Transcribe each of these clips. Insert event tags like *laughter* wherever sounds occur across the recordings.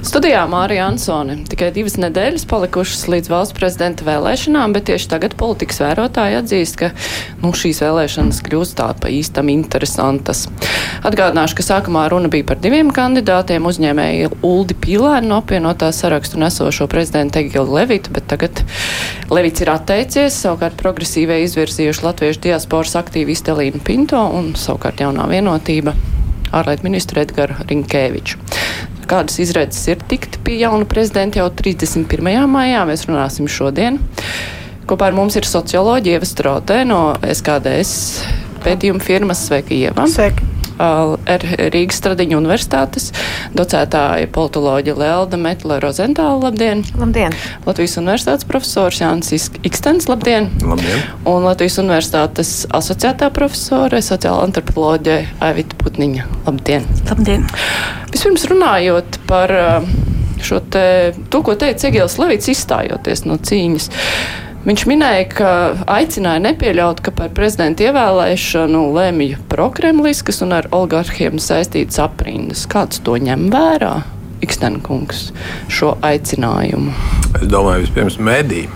Studijā Mārija Ansone. Tikai divas nedēļas palikušas līdz valsts prezidenta vēlēšanām, bet tieši tagad politikas vērotāji atzīst, ka nu, šīs vēlēšanas kļūst tā pa īstam interesantas. Atgādināšu, ka sākumā runa bija par diviem kandidātiem - uzņēmēju Uldi Pīlēnu no apvienotā sarakstu un esošo prezidentu Egilu Levitu, bet tagad Levits ir atteicies, savukārt progresīvai izvirzījuši latviešu diasporas aktīvistu Elīnu Pinto un savukārt jaunā vienotība ārlietu ministru Edgaru Rinkēviču kādas izredzes ir tikt pie jauna prezidenta jau 31. maijā. Mēs runāsim šodien. Kopā ar mums ir socioloģija Ieva Strotē no SKDS pētījuma firmas Sveika Ieva. Sveiki. Rīgas Stradiņu universitātes docētāja politoloģija Lelda Metla Rozentāla. Labdien! Labdien! Latvijas universitātes profesors Jānis Ikstens. Labdien! Labdien! Un Latvijas universitātes asociētā profesore sociāla antropoloģija Aivita Putniņa. Labdien! Labdien! Vispirms runājot par šo te, to, ko teica Egils Levits izstājoties no cīņas. Viņš minēja, ka aicināja nepieļaut, ka par prezidentu ievēlēšanu lemj prokremliskas un ar oligarhiem saistītas aprindas. Kāds to ņem vērā? Ikstenkungs šo aicinājumu. Es domāju, vispirms mediji.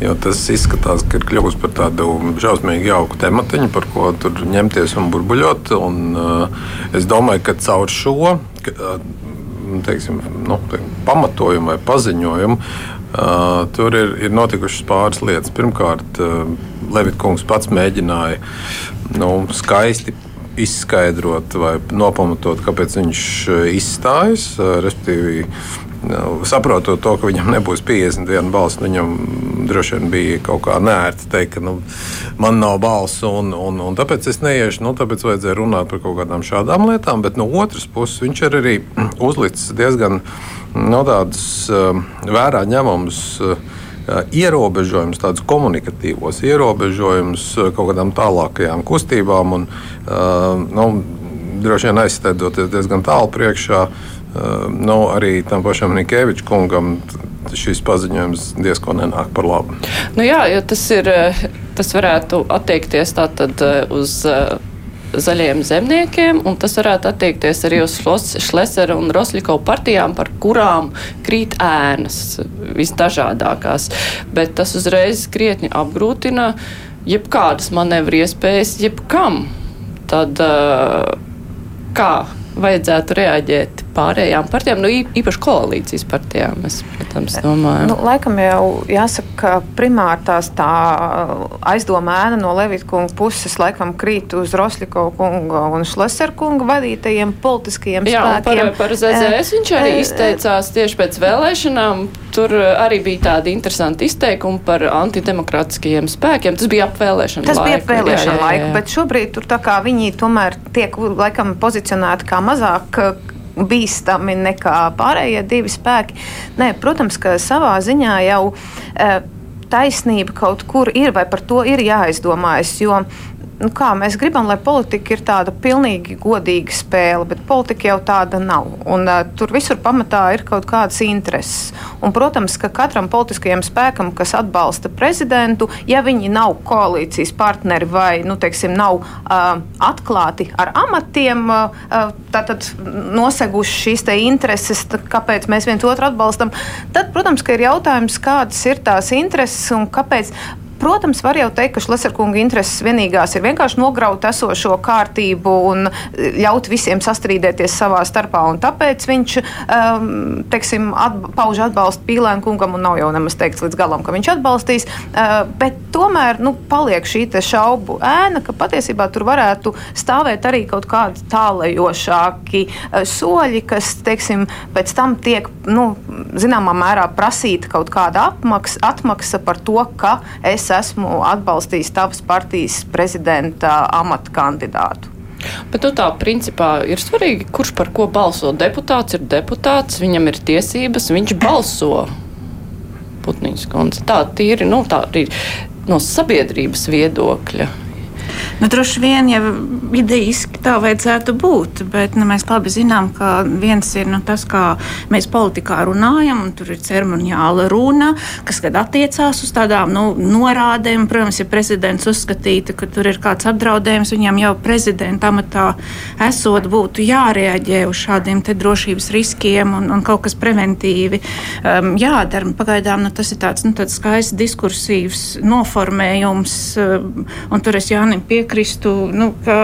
Jo tas izskatās, ka ir kļuvis par tādu šausmīgi jauku tematiņu, par ko tur ņemties un burbuļot. Un, uh, es domāju, ka caur šo ka, teiksim, nu, pamatojumu vai paziņojumu Uh, tur ir, ir notikušas pāris lietas. Pirmkārt, uh, Levita pats mēģināja nu, skaisti izskaidrot vai nopamatot, kāpēc viņš izstājas. Respektīvi, saprotot to, ka viņam nebūs 51 balss, viņam droši vien bija kaut kā nērti teikt, ka nu, man nav balss, un, un, un tāpēc es neiešu. Nu, tāpēc vajadzēja runāt par kaut kādām šādām lietām, bet no otras puses viņš ir arī *clears throat* uzlicis diezgan no tādas uh, vērā ņemamas uh, ierobežojumus, tādus komunikatīvos ierobežojumus kaut kādām tālākajām kustībām. Un, uh, nu, droši vien aizstēdoties diezgan tālu priekšā. Uh, nu, arī tam pašam Nikēvičam kungam šis paziņojums diezgan nenāk par labu. Nu jā, tas, ir, tas varētu attiekties tātad uz. Uh, zaļiem zemniekiem, un tas varētu attiekties arī uz Šlesera un Rosļikovu partijām, par kurām krīt ēnas visdažādākās. Bet tas uzreiz krietni apgrūtina jebkādas manevru iespējas, jebkam. Tad kā vajadzētu reaģēt pārējām partijām, nu, īpaši koalīcijas partijām. Es, protams, domāju. Nu, laikam jau jāsaka, ka primāri tās tā aizdoma ēna no Levita kunga puses laikam krīt uz Rosļikovu kunga un Šleser kunga vadītajiem politiskajiem Jā, spēkiem. Par, par ZZS viņš arī izteicās tieši pēc vēlēšanām. Tur arī bija tādi interesanti izteikumi par antidemokrātiskajiem spēkiem. Tas bija ap vēlēšanu Tas laiku. bija ap vēlēšanu jā, jā, laiku, jā. bet šobrīd tur tā kā viņi tomēr tiek laikam pozicionēti kā mazāk bīstami nekā pārējie divi spēki. Nē, protams, ka savā ziņā jau e, taisnība kaut kur ir, vai par to ir jāizdomājas. Jo nu kā, mēs gribam, lai politika ir tāda pilnīgi godīga spēle, bet politika jau tāda nav. Un, uh, tur visur pamatā ir kaut kādas intereses. Un, protams, ka katram politiskajam spēkam, kas atbalsta prezidentu, ja viņi nav koalīcijas partneri vai nu, teiksim, nav uh, atklāti ar amatiem, uh, tātad noseguši šīs intereses, tad kāpēc mēs viens otru atbalstam, tad, protams, ir jautājums, kādas ir tās intereses un kāpēc. Protams, var jau teikt, ka Šleserkunga intereses vienīgās ir vienkārši nograut esošo kārtību un ļaut visiem sastrīdēties savā starpā. Tāpēc viņš um, teiksim, atb pauž atbalstu Pīlēna kungam un nav jau nemaz teikts līdz galam, ka viņš atbalstīs. Uh, tomēr nu, paliek šī šaubu ēna, ka patiesībā tur varētu stāvēt arī kaut kādi tālējošāki uh, soļi, kas teiksim, pēc tam tiek nu, zināmā mērā prasīta kaut kāda apmaksa, atmaksa par to, ka es esmu atbalstījis tavas partijas prezidenta amata kandidātu. Bet nu, tā principā ir svarīgi, kurš par ko balso. Deputāts ir deputāts, viņam ir tiesības, viņš balso. Putniņas kundze. Tā tīri, nu, tā ir no sabiedrības viedokļa. Nu, droši vien jau idejiski tā vajadzētu būt, bet nu, mēs labi zinām, ka viens ir nu, tas, kā mēs politikā runājam, un tur ir ceremoniāla runa, kas attiecās uz tādām nu, norādēm. Protams, ja prezidents uzskatītu, ka tur ir kāds apdraudējums, viņam jau prezidenta amatā esot, būtu jārēģē uz šādiem drošības riskiem un, un kaut kas preventīvi um, jādara. Pagaidām nu, tas ir tāds, nu, tāds skaists diskursīvs noformējums, um, un tur es Jānim piekristu. Nu, ka,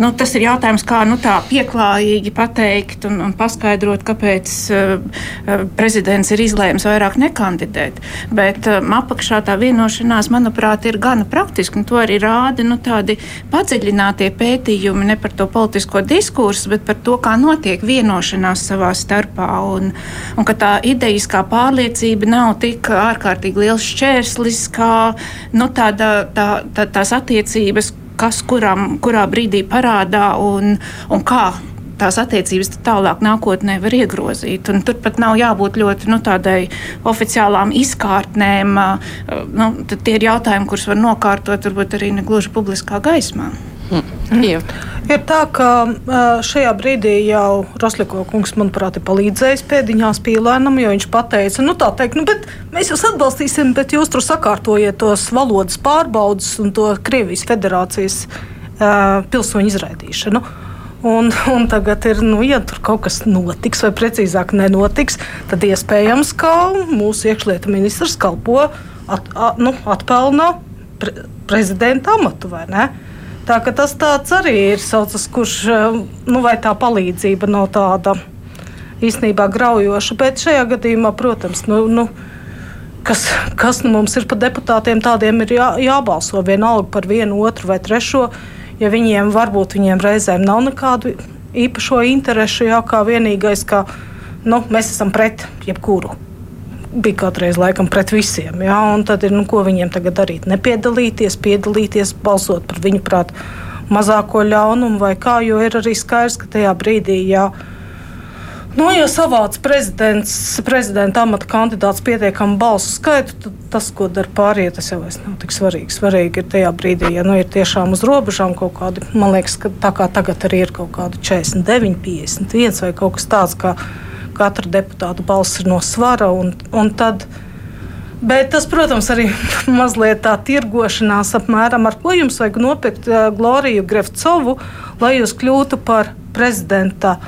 nu, tas ir jautājums, kā nu, tā pieklājīgi pateikt un, un paskaidrot, kāpēc uh, prezidents ir izlēms vairāk nekandidēt. Bet um, apakšā tā vienošanās, manuprāt, ir gana praktiska. To arī rāda nu, tādi padziļinātie pētījumi ne par to politisko diskursu, bet par to, kā notiek vienošanās savā starpā. Un, un ka tā idejiskā pārliecība nav tik ārkārtīgi liels šķērslis, kā nu, tāda, tā, tā, tās attiecības, kas kuram, kurā brīdī parādā un, un kā tās attiecības tālāk nākotnē var iegrozīt. Un turpat nav jābūt ļoti nu, tādai oficiālām izkārtnēm. Nu, tie ir jautājumi, kurus var nokārtot varbūt arī negluži publiskā gaismā. Hmm. Ir tā, ka šajā brīdī jau Rosliko kungs, manuprāt, ir palīdzējis pēdiņās pīlēnam, jo viņš pateica, nu tā teikt, nu, bet mēs jūs atbalstīsim, bet jūs tur sakārtojiet tos valodas pārbaudas un to Krievijas federācijas uh, pilsoņu izraidīšanu. Un, un tagad ir, nu, ja tur kaut kas notiks, vai precīzāk nenotiks, tad iespējams, ka mūsu iekšlietu ministrs kalpo, at, at, nu, atpelna pre, prezidenta amatu, vai ne? Tā ka tas arī ir saucas, kurš, nu, vai tā palīdzība nav tāda īstenībā graujoša, bet šajā gadījumā, protams, nu, nu, kas, kas nu mums ir par deputātiem, tādiem ir jā, jābalso vienalga par vienu, otru vai trešo ja viņiem varbūt viņiem reizēm nav nekādu īpašo interesu, jā, kā vienīgais, ka nu, mēs esam pret jebkuru. Bija kādreiz laikam pret visiem. Jā, tad ir, nu, ko viņiem tagad darīt? Nepiedalīties, piedalīties, balsot par viņu prātu mazāko ļaunumu vai kā, jo ir arī skaidrs, ka tajā brīdī, jā, ja Nu, ja savāc prezidenta amata kandidāts pietiekamu balsu skaitu, tad tas, ko dara pārējie, tas jau nav tik svarīgi. Svarīgi ir tajā brīdī, ja nu, ir tiešām uz robežām kaut kādi, man liekas, ka tā kā tagad arī ir kaut kādi 49, 51 vai kaut kas tāds, ka katra deputāta balss ir no svara. Un, un tad, Bet tas, protams, arī *laughs* mazliet tā tirgošanās apmēram, ar ko jums vajag nopirkt uh, Gloriju Grefcovu, lai jūs kļūtu par prezidenta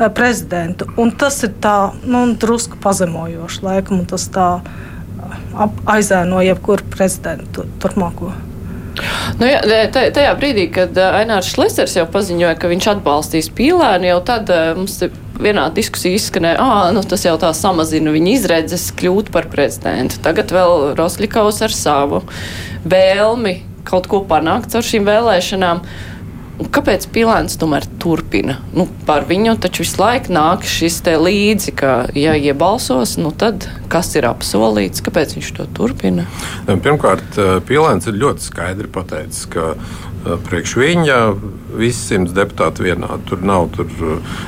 Eh, prezidentu. Un tas ir tā, nu, drusku pazemojoši laikam, un tas tā eh, aizēno jebkuru prezidentu turpmāko. Nu, jā, tajā brīdī, kad eh, Ainārs Šlesers jau paziņoja, ka viņš atbalstīs pīlēnu, jau tad mums vienā diskusijā izskanēja, ka nu, tas jau tā samazina viņa izredzes kļūt par prezidentu. Tagad vēl Rosļikaus ar savu vēlmi kaut ko panākt ar šīm vēlēšanām. Kāpēc Pilēns tomēr turpina? Nu, par viņu taču visu laiku nāk šis te līdzi, ka, ja iebalsos, nu tad kas ir apsolīts, kāpēc viņš to turpina? Pirmkārt, Pilēns ir ļoti skaidri pateicis, ka Eh, priekš viņa visi simts deputāti vienādi. Tur nav tur eh,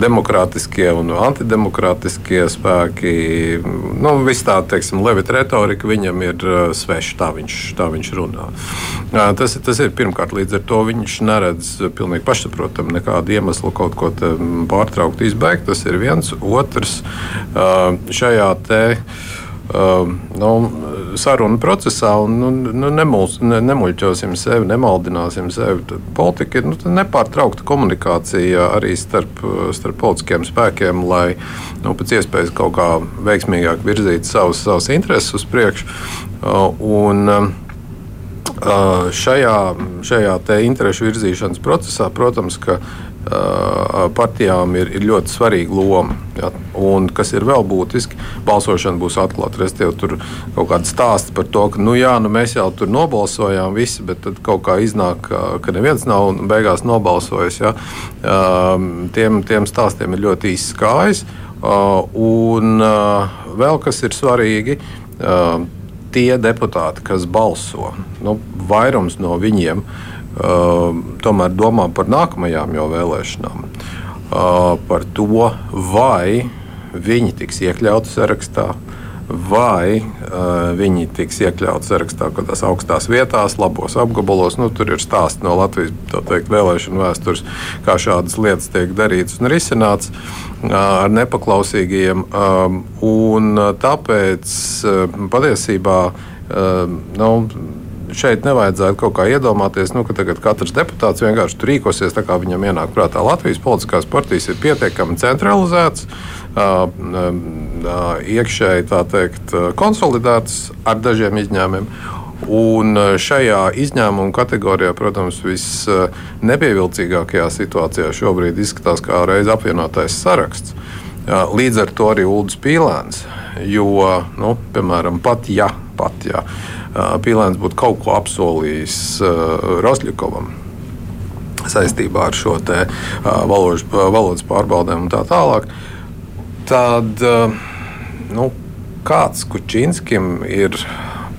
demokrātiskie un antidemokrātiskie spēki. Nu, Viss tā, teiksim, levita retorika viņam ir eh, sveša, tā viņš, tā viņš runā. Tas, tas ir pirmkārt, līdz ar to viņš neredz pilnīgi pašsaprotamu nekādu iemeslu kaut ko pārtraukt, izbeigt. Tas ir viens. Otrs šajā te uh, nu, sarunu procesā un nu, nu, nemuls, ne, nemuļķosim sevi, nemaldināsim sevi. Politika ir nu, nepārtraukta komunikācija arī starp, starp politiskiem spēkiem, lai nu, pēc iespējas kaut kā veiksmīgāk virzītu savus, savus intereses uz priekšu. Uh, un, uh, šajā, šajā interešu virzīšanas procesā, protams, ka partijām ir, ir ļoti svarīga loma. Ja? Un, kas ir vēl būtiski, balsošana būs atklāta. Respektīvi, tur kaut kāda stāsta par to, ka nu, jā, nu, mēs jau tur nobalsojām, visi, bet tad kaut kā iznāk, ka neviens nav beigās nobalsojis. Ja? Tiem, tiem stāstiem ir ļoti īsts kājas. Un vēl kas ir svarīgi tie deputāti, kas balso, nu, vairums no viņiem Ehm, tomēr domā par nākamajām jau vēlēšanām, ehm, par to, vai viņi tiks iekļauti sarakstā, vai uh, viņi tiks iekļauts sarakstā kaut kādās augstās vietās, labos apgabalos. Nu, tur ir stāsti no Latvijas teikt, vēlēšanu vēstures, kā šādas lietas tiek darītas un risinātas uh, ar nepaklausīgiem. Um, un tāpēc uh, patiesībā uh, nu, šeit nevajadzētu kaut kā iedomāties, nu, ka tagad katrs deputāts vienkārši rīkosies tā, kā viņam ienāk prātā. Latvijas politiskās partijas ir pietiekami centralizētas iekšēji teikt, konsolidētas ar dažiem izņēmumiem. Un šajā izņēmuma kategorijā, protams, visnepievilcīgākajā situācijā šobrīd izskatās kā reiz apvienotais saraksts. Līdz ar to arī Ulrichs Pīlēns. Jo, nu, piemēram, pat ja, pat ja Pīlēns būtu kaut ko apsolījis Rosļikovam saistībā ar šo te, valodas, valodas pārbaudēm un tā tālāk, tad nu, kāds Kučinskim ir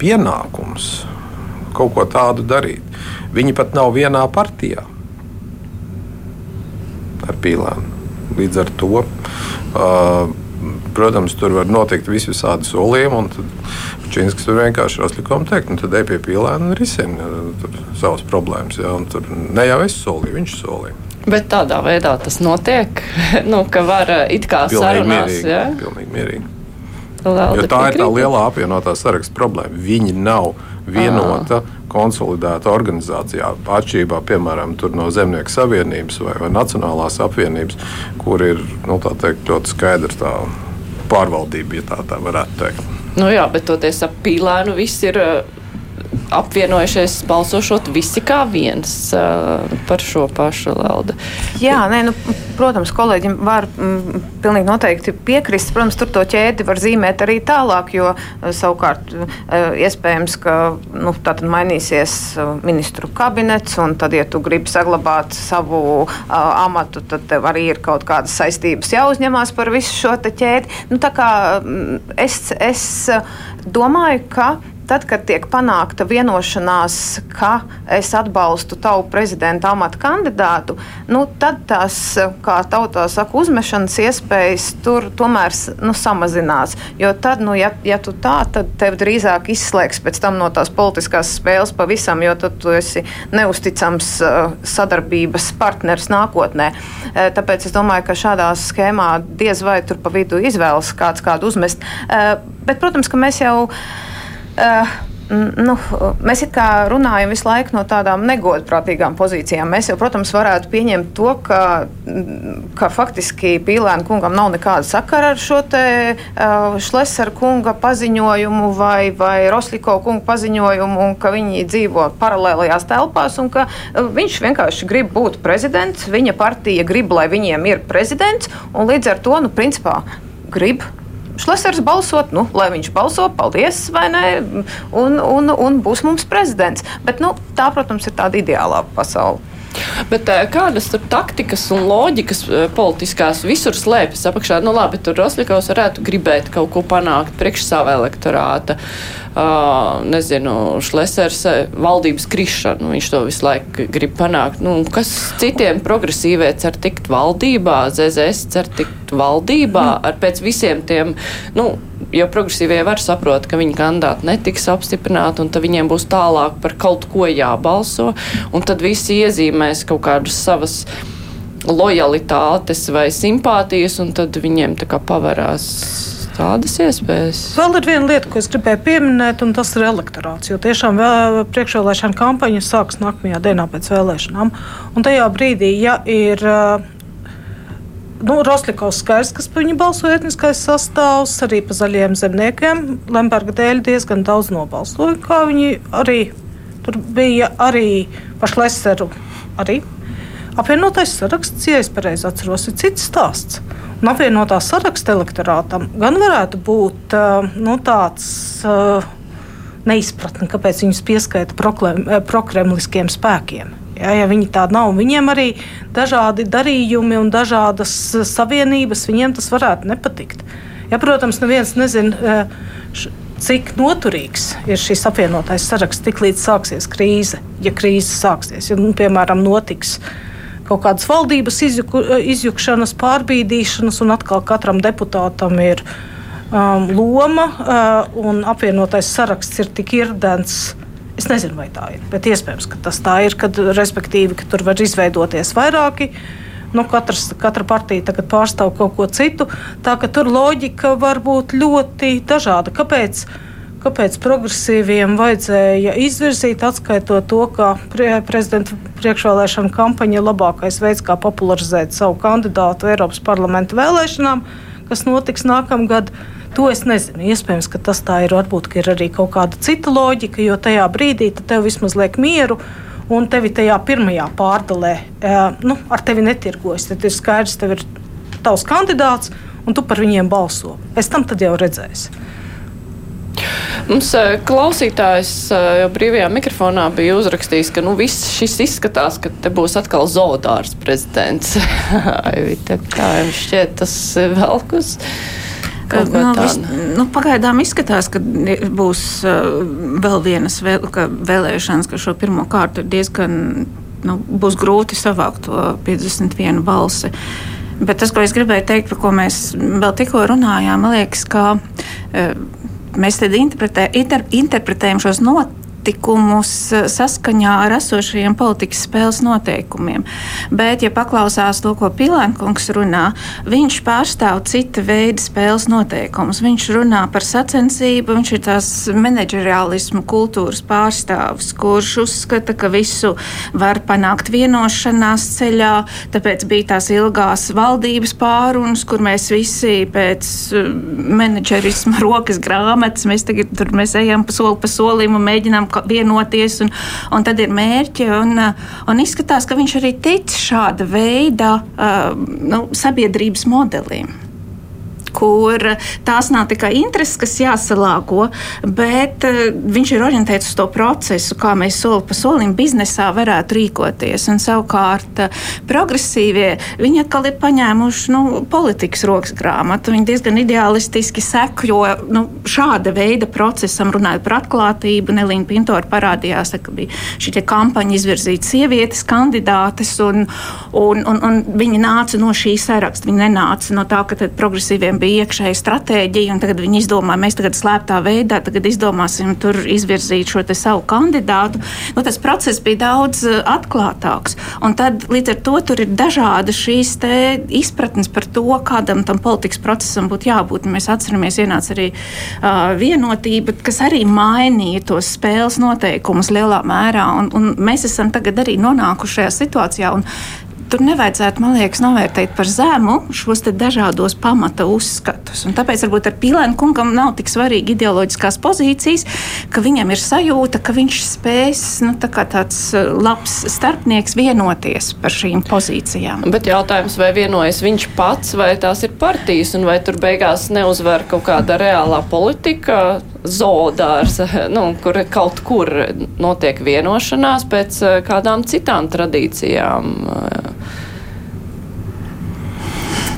pienākums kaut ko tādu darīt. Viņi pat nav vienā partijā ar pīlēm. Līdz ar to, uh, protams, tur var notikt visādi solījumi. Čīnskis tur vienkārši ir atlikums teikt, nu, tad ej pie pīlēna un risina savas problēmas. Ja, tur ne jau es solīju, viņš solīja. Bet tādā veidā tas notiek, *laughs* nu, ka var it kā pilnīgi sarunās. Mierīgi, Ja? pilnīgi mierīgi. Lelda Jo tā ir tā piekrīt? lielā apvienotā saraksta problēma. Viņi nav vienota, konsolidēta organizācijā. Atšķirībā piemēram no Zemnieku savienības vai, vai Nacionālās apvienības, kur ir nu, teikt, ļoti skaidra tā pārvaldība, ja tā, tā varētu teikt. Nu jā, bet toties ap pīlēnu viss ir apvienojušies, balsošot visi kā viens uh, par šo pašu Lelda. Jā, nē, nu, protams, kolēģim var mm, pilnīgi noteikti piekrist. Protams, tur to ķēdi var zīmēt arī tālāk, jo savukārt iespējams, ka nu, tātad mainīsies eh, ministru kabinets, un tad, ja tu gribi saglabāt savu uh, amatu, tad tev arī ir kaut kādas saistības jāuzņemās par visu šo ķēdi. Nu, tā kā mm, es, es domāju, ka Tad, kad tiek panākta vienošanās, ka es atbalstu tavu prezidenta amata kandidātu, nu, tad tās, kā tautā saka, uzmešanas iespējas tur tomēr nu, samazinās. Jo tad, nu, ja, ja tu tā, tad tev drīzāk izslēgs pēc tam no tās politiskās spēles pavisam, jo tad tu esi neusticams sadarbības partners nākotnē. Tāpēc es domāju, ka šādā schēmā diez vai tur pa vidu izvēlas kāds kādu uzmest. Bet, protams, ka mēs jau. Uh, Nu, mēs runājam visu laiku no tādām negodprātīgām pozīcijām. Mēs jau, protams, varētu pieņemt to, ka, ka faktiski Pīlēna kungam nav nekāda sakara ar šo te uh, Šlesera kunga paziņojumu vai, vai Rosliko kunga paziņojumu, un ka viņi dzīvo paralēlajās telpās, un ka uh, viņš vienkārši grib būt prezidents, viņa partija grib, lai viņiem ir prezidents, un līdz ar to, nu, principā, grib Šlesers balsot, nu, lai viņš balso, paldies, vai ne, un, un, un būs mums prezidents. Bet nu, tā, protams, ir tāda ideālā pasaule. Bet eh, kādas tur taktikas un loģikas eh, politiskās visur slēpjas apakšā? Nu, labi, tur Roslikovs varētu gribēt kaut ko panākt priekš sava elektorāta. Uh, nezinu, Šlesers eh, valdības krišanu, viņš to visu laiku grib panākt. Nu, kas citiem progresīvie cer tikt valdībā, ZZS cer tikt valdībā ar pēc visiem tiem, nu, jo progresīvie var saprot, ka viņa kandidāti netiks apstiprināti, un tad viņiem būs tālāk par kaut ko jābalso, un tad visi iezīmēs kaut kādas savas lojalitātes vai simpātijas, un tad viņiem tā kā pavarās tādas iespējas. Vēl ir viena lieta, ko es gribēju pieminēt, un tas ir elektorāts. Jo tiešām vēl- priekšvēlēšana kampaņa sāksies nākamajā dienā pēc vēlēšanām. Un tajā brīdī, ja ir nu, Rostovs skaidrs, kas par viņu balsoja etniskais sastāvs, arī par zaļiem zemniekiem. Lemberga dēļ diezgan daudz nobalsoja, kā viņi arī tur bija arī par Šleseru. Arī. Apvienotais saraksts, ja es pareizi atceros, ir cits stāsts. Un apvienotā saraksta elektorātam gan varētu būt nu, tāds. Neizpratne, kāpēc viņus pieskaita prokremliskiem spēkiem. Ja, ja viņi tādi nav, viņiem arī dažādi darījumi un dažādas eh, savienības, viņiem tas varētu nepatikt. Ja, protams, neviens nezina, eh, cik noturīgs ir šis apvienotais saraksts, tik līdz sāksies krīze. Ja krīze sāksies, ja, nu, piemēram, notiks kaut kādas valdības izjuku, izjukšanas, pārbīdīšanas, un atkal katram deputātam ir um, loma uh, un apvienotais saraksts ir tik irdens. Es nezinu, vai tā ir, bet iespējams, ka tas tā ir. Kad, respektīvi, ka tur var izveidoties vairāki. Nu, katrs, katra partija tagad pārstāv kaut ko citu. Tā ka tur loģika var būt ļoti dažāda. Kāpēc? Kāpēc progresīviem vajadzēja izvirzīt, atskaitot to, ka pre prezidenta priekšvēlēšana kampaņa ir labākais veids, kā popularizēt savu kandidātu Eiropas parlamenta vēlēšanām, kas notiks nākamgad? To es nezinu. Iespējams, ka tas tā ir. Varbūt ir arī kaut kāda cita loģika, jo tajā brīdī tev vismaz liek mieru. Un tevi tajā pirmajā pārdalē nu, ar tevi netirgojas. Tad ir skaidrs, ka tev ir tavs kandidāts, un tu par viņiem balso. Pēc tam jau redzēsi. Mums klausītājs jau brīvajā mikrofonā bija uzrakstījis, ka nu, viss šis izskatās, ka te būs atkal zoodārs prezidents. *laughs* Kā jums šķiet, tas velkus? Nu, vis, nu, pagaidām izskatās, ka būs uh, vēl vienas vēl, ka vēlēšanas, ka šo pirmo kārtu ir diezgan nu, būs grūti savākt to 51 balsi. Bet tas, ko es gribēju teikt, par ko mēs vēl tikko runājām, man liekas, ka uh, mēs interpretē, inter, interpretējam šos notikumus notikumus eh, saskaņā ar esošajiem politikas spēles noteikumiem. Bet, ja paklausās to, ko Pilēnkungs runā, viņš pārstāv cita veida spēles noteikumus. Viņš runā par sacensību, viņš ir tās menedžeriālismu kultūras pārstāvis, kurš uzskata, ka visu var panākt vienošanās ceļā. Tāpēc bija tās ilgās valdības pārunas, kur mēs visi pēc eh, menedžerisma *laughs* rokas grāmatas, mēs tagad tur mēs ejam pa soli pa solim un mēģinām vienoties, un, un tad ir mērķi. Un, un izskatās, ka viņš arī tic šāda veida uh, nu, sabiedrības modelim kur tās nav tikai intereses, kas jāsalāgo, bet uh, viņš ir orientēts uz to procesu, kā mēs soli pa solim biznesā varētu rīkoties. Un savukārt uh, progresīvie, viņi atkal ir paņēmuši nu, politikas rokas grāmatu. Viņi diezgan ideālistiski seko nu, šāda veida procesam, runājot par atklātību. Nelīna Pintora parādījās, ka bija šī kampaņa izvirzīt sievietes kandidātes, un, un, un, un viņi nāca no šī saraksta. Viņi nenāca no tā, ka progresīviem bija bija iekšēja stratēģija, un tagad viņi izdomāja, mēs tagad slēptā veidā tagad izdomāsim tur izvirzīt šo savu kandidātu. Nu, tas process bija daudz uh, atklātāks. Un tad līdz ar to tur ir dažādi šīs izpratnes par to, kādam tam politikas procesam būtu jābūt. Mēs atceramies, ienāca arī uh, vienotība, kas arī mainīja tos spēles noteikumus lielā mērā. Un, un mēs esam tagad arī nonākuši šajā situācijā. Un tur nevajadzētu, man liekas, novērtēt par zemu šos dažādos pamata uzskatus. Un tāpēc varbūt ar Pīlēnu kungam nav tik svarīgi ideoloģiskās pozīcijas, ka viņam ir sajūta, ka viņš spēs nu, tā tāds uh, labs starpnieks vienoties par šīm pozīcijām. Bet jautājums, vai vienojas viņš pats, vai tās ir partijas, un vai tur beigās neuzvar kaut kāda reālā politika, zoodārs, *laughs* nu, kur kaut kur notiek vienošanās pēc uh, kādām citām tradīcijām.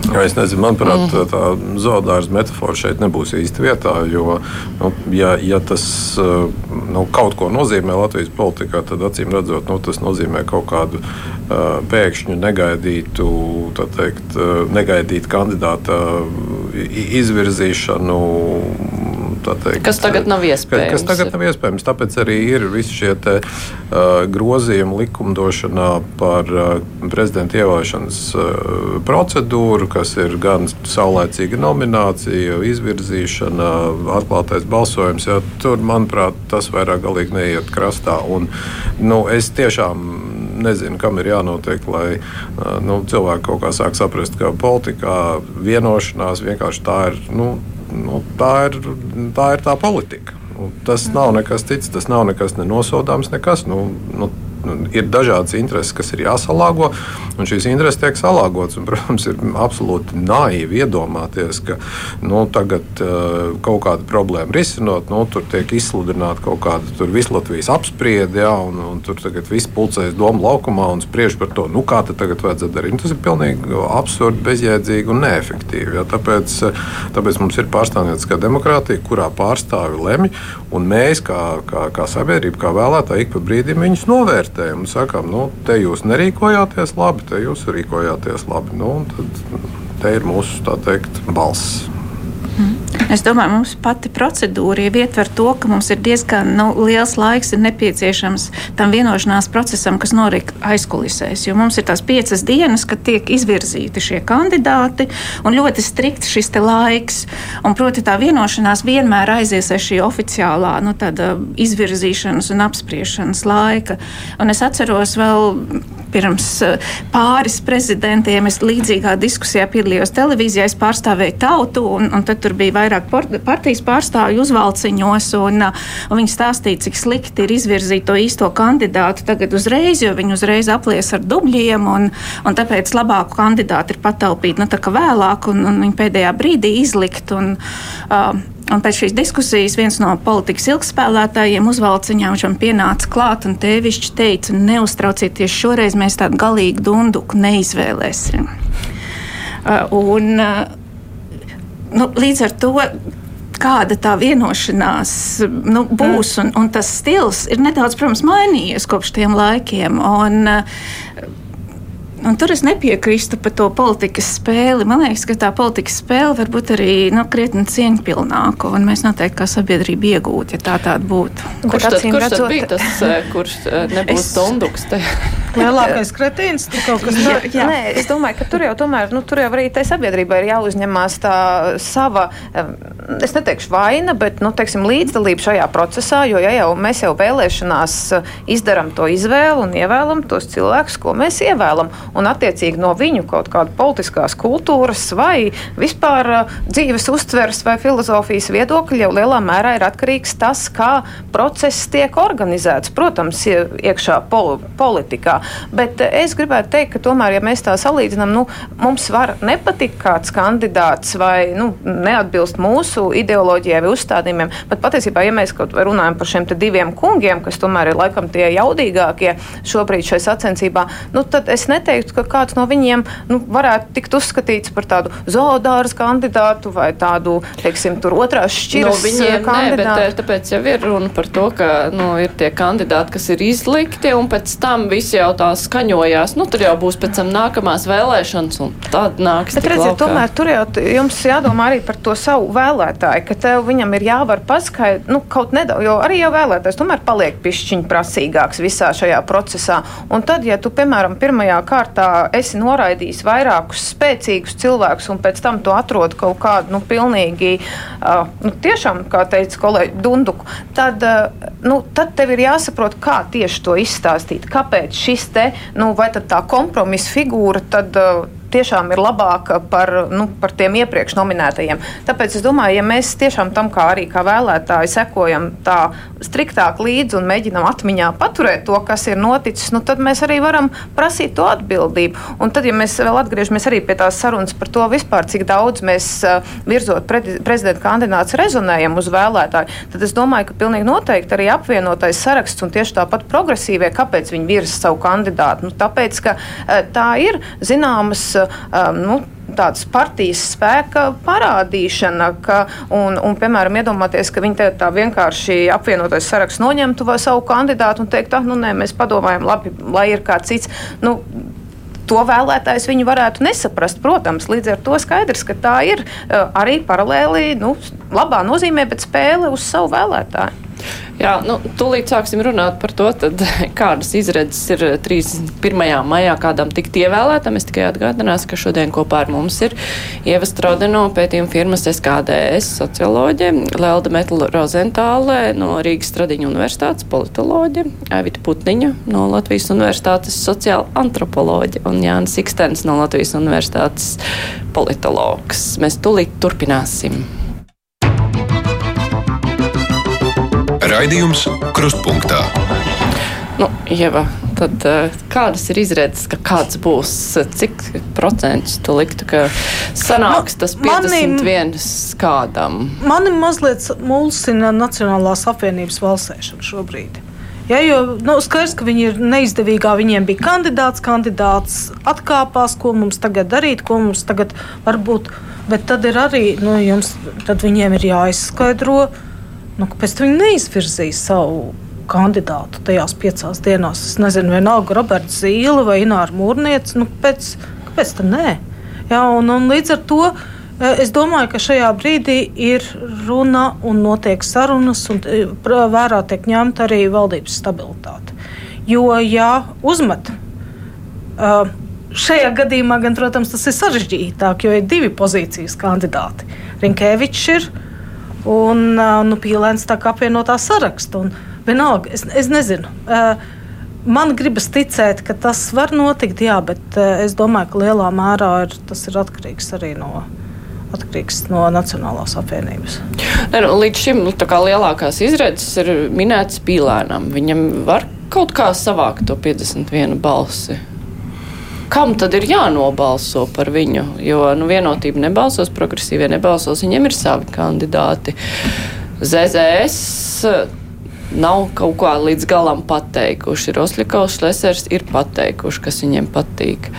Jā, es nezinu, manuprāt, mm. tā zoodārza metafora šeit nebūs īsti vietā. Jo, nu, ja, ja tas nu, kaut ko nozīmē Latvijas politikā, tad acīm redzot, nu, tas nozīmē kaut kādu uh, pēkšņu negaidītu, teikt, negaidītu kandidāta izvirzīšanu Teikt, kas tagad nav iespējams. Kas tagad nav iespējams. Tāpēc arī ir visi šie te, uh, grozījumi likumdošanā par uh, prezidenta ievēlēšanas uh, procedūru, kas ir gan saulēcīga nominācija, izvirzīšana, atklātais balsojums. Ja, tur, manuprāt, tas vairāk galīgi neiet krastā. Un, nu, es tiešām nezinu, kam ir jānotiek, lai uh, nu, cilvēki kaut kā sāk saprast, ka politikā vienošanās vienkārši tā ir. Nu, nu, tā, ir, tā ir tā politika. Tas nav nekas cits, tas nav nekas nenosodāms. Nekas. Nu, nu, ir dažādas intereses, kas ir jāsalāgo, un šīs intereses tiek salāgotas. Un, protams, ir absolūti naivi iedomāties, ka nu, tagad uh, kaut kāda problēma risinot, nu, tur tiek izsludināta kaut kāda vislatvijas apspriede, ja, un, un tur tagad viss pulcēs domu laukumā un spriež par to, nu, kā tagad vajadzētu darīt. Un tas ir pilnīgi absurdi, bezjēdzīgi un neefektīvi. Ja, tāpēc, tāpēc mums ir pārstāvnieciskā demokrātija, kurā pārstāvi lemj, un mēs, kā, kā, kā sabiedrība, kā vēlētāji, ik pa brīdim viņus novērtējam vērtējam un sakām, nu, te jūs nerīkojāties labi, te jūs rīkojāties labi. Nu, tad te ir mūsu teikt, balss. Mm. Es domāju, mums pati procedūra jau ietver to, ka mums ir diezgan nu, liels laiks nepieciešams tam vienošanās procesam, kas norit aizkulisēs. Jo mums ir tās piecas dienas, kad tiek izvirzīti šie kandidāti, un ļoti strikts šis laiks. Un, proti, tā vienošanās vienmēr aizies ar šī oficiālā nu, izvirzīšanas un apspriešanas laika. Un es atceros vēl pirms eh, pāris prezidentiem es līdzīgā diskusijā piedalījos televīzijā, es pārstāvēju tautu, un, un tad tur bija vairāk partijas pārstāvju uzvalciņos, un, un viņi stāstīja, cik slikti ir izvirzīt to īsto kandidātu tagad uzreiz, jo viņi uzreiz aplies ar dubļiem, un, un tāpēc labāku kandidātu ir pataupīt nu, vēlāk un, un viņi pēdējā brīdī izlikt. Un, uh, Un pēc šīs diskusijas viens no politikas ilgspēlētājiem uzvalciņā viņš man pienāca klāt un tēvišķi teica, neuztraucieties, šoreiz mēs tādu galīgu dunduku neizvēlēsim. Uh, un, uh, nu, līdz ar to kāda tā vienošanās nu, būs. Un, un tas stils ir nedaudz protams, mainījies kopš tiem laikiem. Un, Un tur es nepiekrīstu par to politikas spēli. Man liekas, ka tā politikas spēle var būt arī nu, krietni cieņpilnāka, un mēs noteikti kā sabiedrība iegūtu, ja tā tāda būtu. Kurš tad, kurš redzot... tad bija tas, eh, kurš eh, nebūs es... tunduks? *laughs* Lielākais kretīns, tu kaut kas tāds. Jā, nē, es domāju, ka tur jau tomēr, nu, tur jau arī tai sabiedrībai ir jāuzņemās tā sava, es neteikšu vaina, bet, nu, teiksim, līdzdalība šajā procesā, jo, ja jau mēs jau vēlēšanās izdaram to izvēlu un ievēlam tos cilvēkus, ko mēs ievēlam un attiecīgi no viņu kaut kāda politiskās kultūras vai vispār uh, dzīves uztveres vai filozofijas viedokļa jau lielā mērā ir atkarīgs tas, kā process tiek organizēts. Protams, iekšā pol politikā, bet uh, es gribētu teikt, ka tomēr, ja mēs tā salīdzinām, nu, mums var nepatikt kāds kandidāts vai nu, neatbilst mūsu ideoloģijai vai uzstādījumiem, bet patiesībā, ja mēs kaut vai runājam par šiem diviem kungiem, kas tomēr ir laikam tie jaudīgākie šobrīd šai sacensībā, nu, tad es neteiktu, teiktu, ka kāds no viņiem nu, varētu tikt uzskatīts par tādu zoodāras kandidātu vai tādu, teiksim, tur otrās šķiras no viņiem, kandidātu. Nē, bet eh, tāpēc jau ir runa par to, ka nu, ir tie kandidāti, kas ir izlikti, un pēc tam visi jau tā skaņojās. Nu, tur jau būs pēc tam nākamās vēlēšanas, un tad nāks. Bet redziet, tomēr tur jau jums jādomā arī par to savu vēlētāju, ka tev viņam ir jāvar paskaidrot, nu, kaut nedaudz, jo arī jau vēlētājs tomēr paliek pišķiņš prasīgāks visā šajā procesā. Un tad, ja tu, piemēram, pirmajā kārtā kārtā esi noraidījis vairākus spēcīgus cilvēkus, un pēc tam tu atrod kaut kādu nu, pilnīgi, uh, nu, tiešām, kā teica kolēģi Dunduku, tad, uh, nu, tad tev ir jāsaprot, kā tieši to izstāstīt. Kāpēc šis te, nu, vai tā kompromisa figūra tad. Uh, tiešām ir labāka par, nu, par tiem iepriekš nominētajiem. Tāpēc es domāju, ja mēs tiešām tam kā arī kā vēlētāji sekojam tā striktāk līdzi un mēģinam atmiņā paturēt to, kas ir noticis, nu, tad mēs arī varam prasīt to atbildību. Un tad, ja mēs vēl atgriežamies pie tās sarunas par to vispār, cik daudz mēs virzot pre prezidenta kandidāts rezonējam uz vēlētāju, tad es domāju, ka pilnīgi noteikti arī apvienotais saraksts un tieši tāpat progresīvie, kāpēc viņi virza savu kandidātu. Nu, tāpēc, ka tā ir zināmas nu, tādas partijas spēka parādīšana, ka, un, un, piemēram, iedomāties, ka viņi tā vienkārši apvienotais saraksts noņemtu vai savu kandidātu un teikt, ah, nu nē, mēs padomājam, labi, lai ir kāds cits. Nu, To vēlētājs viņi varētu nesaprast. Protams, līdz ar to skaidrs, ka tā ir uh, arī paralēli, nu, labā nozīmē, bet spēle uz savu vēlētāju. Jā, nu, tūlīt sāksim runāt par to, tad, *laughs* kādas izredzes ir 31. maijā kādam tikt ievēlētam. Es tikai atgādināšu, ka šodien kopā ar mums ir Ieva Strodeno pētījuma firmas SKDS socioloģe, Lelda Metla Rozentāle no Rīgas Stradiņa universitātes politoloģe, Evita Putniņa no Latvijas universitātes sociāla antropoloģe un Jānis Ikstens no Latvijas universitātes politologs. Mēs tūlīt turpināsim. Raidījums Krustpunktā. Nu, Ieva, tad, uh, kādas ir izredzes, ka kāds būs? Cik procentus tu liktu, ka sanāks nu, tas 51 mani, kādam? Mani mazliet mulsina Nacionālās apvienības valsēšana šobrīd. Ja, jo nu, skaidrs, ka viņi ir neizdevīgā. Viņiem bija kandidāts, kandidāts atkāpās, ko mums tagad darīt, ko mums tagad var būt. Bet tad ir arī, nu, jums, tad viņiem ir jāizskaidro, nu, kāpēc viņi neizvirzīja savu kandidātu tajās piecās dienās? Es nezinu, vienalga Roberts Zīle vai Ināra Mūrniece. Nu, kāpēc, kāpēc tā nē? Jā, un, un līdz ar to Es domāju, ka šajā brīdī ir runa un notiek sarunas, un vērā tiek ņemta arī valdības stabilitāte. Jo, ja uzmet, šajā gadījumā, gan, protams, tas ir sarežģītāk, jo ir divi pozīcijas kandidāti. Rinkēvičs ir un nu, Pīlēns tā kā apvienotā saraksta. Un vienalga, es, es nezinu. Man gribas ticēt, ka tas var notikt, jā, bet es domāju, ka lielā mērā ir, tas ir atkarīgs arī no atkarīgs no Nacionālās apvienības. Ne, nu, līdz šim nu, lielākās izredzes ir minētas pīlēnam. Viņam var kaut kā savākt to 51 balsi. Kam tad ir jānobalso par viņu? Jo nu, vienotība nebalsos, progresīvie nebalsos, viņiem ir savi kandidāti. ZZS nav kaut kā līdz galam pateikuši. Rosļakovs, Lesers ir pateikuši, kas viņiem patīk.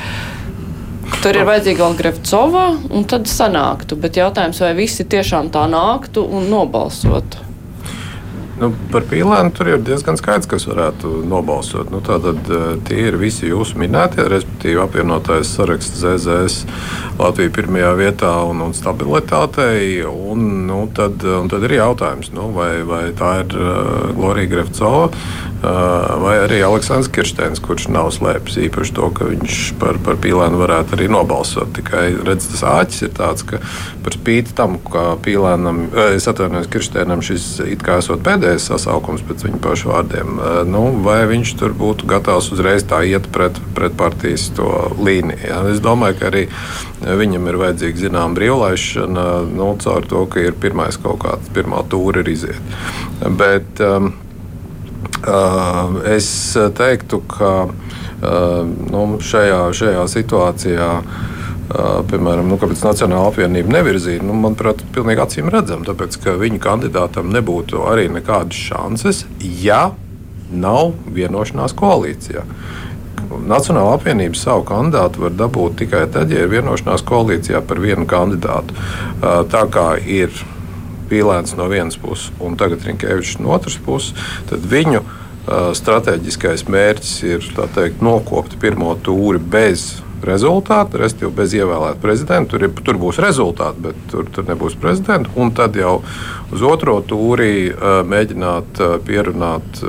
Tur ir vajadzīga vēl Grefcova, un tad sanāktu. Bet jautājums, vai visi tiešām tā nāktu un nobalsotu? Nu, par pīlēnu tur ir diezgan skaidrs, kas varētu nobalsot. Nu, tātad eh, tie ir visi jūsu minētie, respektīvi apvienotais saraksts ZZS Latvija pirmajā vietā un, un stabilitātei. Un, nu, tad, un tad ir jautājums, nu, vai, vai tā ir uh, Glorija Grefcova uh, vai arī Aleksandrs Kirsteins, kurš nav slēpis īpaši to, ka viņš par, par pīlēnu varētu arī nobalsot. Tikai redz, tas āķis ir tāds, ka par spīti tam, ka pīlēnam, es atvainojos Kirsteinam, šis it kā esot pēdējais pēdējais sasaukums pēc viņa pašu vārdiem. Nu, vai viņš tur būtu gatavs uzreiz tā iet pret, pret partijas līniju? Ja? Es domāju, ka arī viņam ir vajadzīga zināma brīvlaišana nu, caur to, ka ir pirmais kaut kāds, pirmā tūra ir iziet. Bet um, uh, es teiktu, ka uh, nu, šajā, šajā situācijā piemēram, nu, kāpēc Nacionāla apvienība nevirzīja, nu, manuprāt, pilnīgi acīm redzama. Tāpēc, ka viņa kandidātam nebūtu arī nekādas šanses, ja nav vienošanās koalīcijā. Nacionāla apvienība savu kandidātu var dabūt tikai tad, ja ir vienošanās koalīcijā par vienu kandidātu. Tā kā ir Pīlēns no vienas puses un tagad Rinkēvičs no otras puses, tad viņu strateģiskais mērķis ir teikt, nokopt pirmo tūri bez rezultāti, respektīvi bez ievēlēta prezidenta. Tur, ir, tur būs rezultāti, bet tur, tur nebūs prezidenta. Un tad jau uz otro tūrī uh, mēģināt pierunāt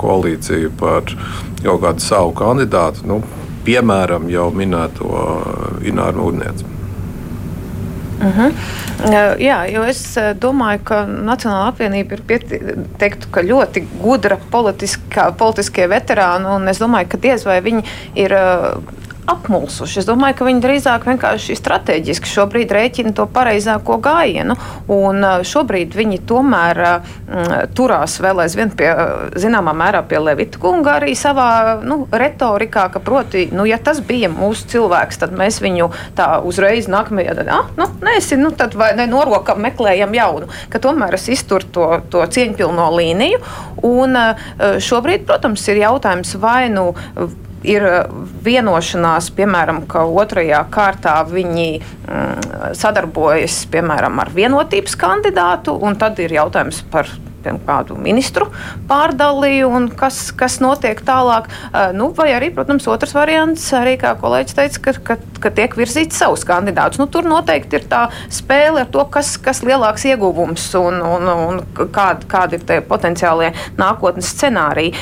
koalīciju par kaut kādu savu kandidātu, nu, piemēram, jau minēto Ināru Mūrnieci. Uh mhm. -huh. Jā, jo es domāju, ka Nacionāla apvienība ir teiktu, ļoti gudra politiskie veterāni, es domāju, ka diez vai viņi ir apmulsuši. Es domāju, ka viņi drīzāk vienkārši strateģiski šobrīd rēķina to pareizāko gājienu. Un šobrīd viņi tomēr mm, turās vēl aizvien pie, zināmā mērā pie Levita kunga arī savā nu, retorikā, ka proti, nu, ja tas bija mūsu cilvēks, tad mēs viņu tā uzreiz nākamajā gadā, ah, nu, nesi, nu, tad vai ne norokam meklējam jaunu. Ka tomēr es izturu to, to cieņpilno līniju. Un šobrīd, protams, ir jautājums vai nu ir eh, vienošanās, piemēram, ka otrajā kārtā viņi mm, sadarbojas piemēram ar vienotības kandidātu, un tad ir jautājums par kādu ministru pārdalīju un kas, kas notiek tālāk. Uh, nu, vai arī, protams, otrs variants, arī kā kolēģis teica, ka, ka, ka tiek virzīts savus kandidātus. Nu, tur noteikti ir tā spēle ar to, kas, kas lielāks ieguvums un, un, un kādi, kādi ir tie potenciālie nākotnes scenāriji.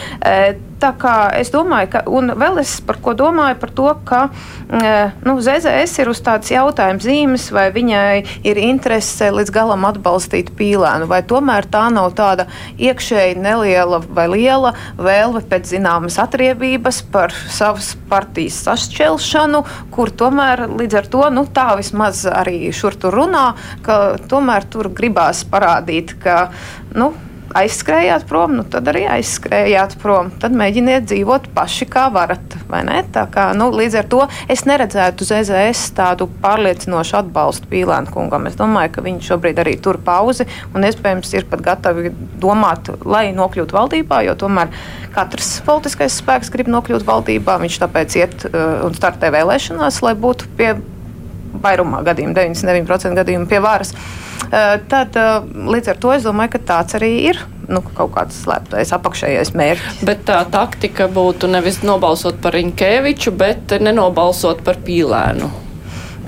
Tā kā es domāju, ka, un vēl es par ko domāju, par to, ka mm, nu, ZZS ir uz tādas jautājuma zīmes, vai viņai ir interese līdz galam atbalstīt pīlēnu, vai tomēr tā nav tāda iekšēji neliela vai liela vēlme pēc zināmas atriebības par savas partijas sašķelšanu, kur tomēr līdz ar to nu, tā vismaz arī šur tur runā, ka tomēr tur gribās parādīt, ka. Nu, aizskrējāt prom, nu tad arī aizskrējāt prom. Tad mēģiniet dzīvot paši, kā varat. Kā, nu, līdz ar to es neredzētu ZZS tādu pārliecinošu atbalstu Pīlēna kungam. Es domāju, ka viņi šobrīd arī tur pauzi un iespējams ir pat gatavi domāt, lai nokļūtu valdībā, jo tomēr katrs politiskais spēks grib nokļūt valdībā. Viņš tāpēc iet uh, un startē vēlēšanās, lai būtu pie vairumā gadījumu, 99% gadījumu pie varas. Uh, tad uh, līdz ar to es domāju, ka tāds arī ir nu, kaut kāds slēptais apakšējais mērķis. Bet tā taktika būtu nevis nobalsot par Rinkēviču, bet nenobalsot par Pīlēnu.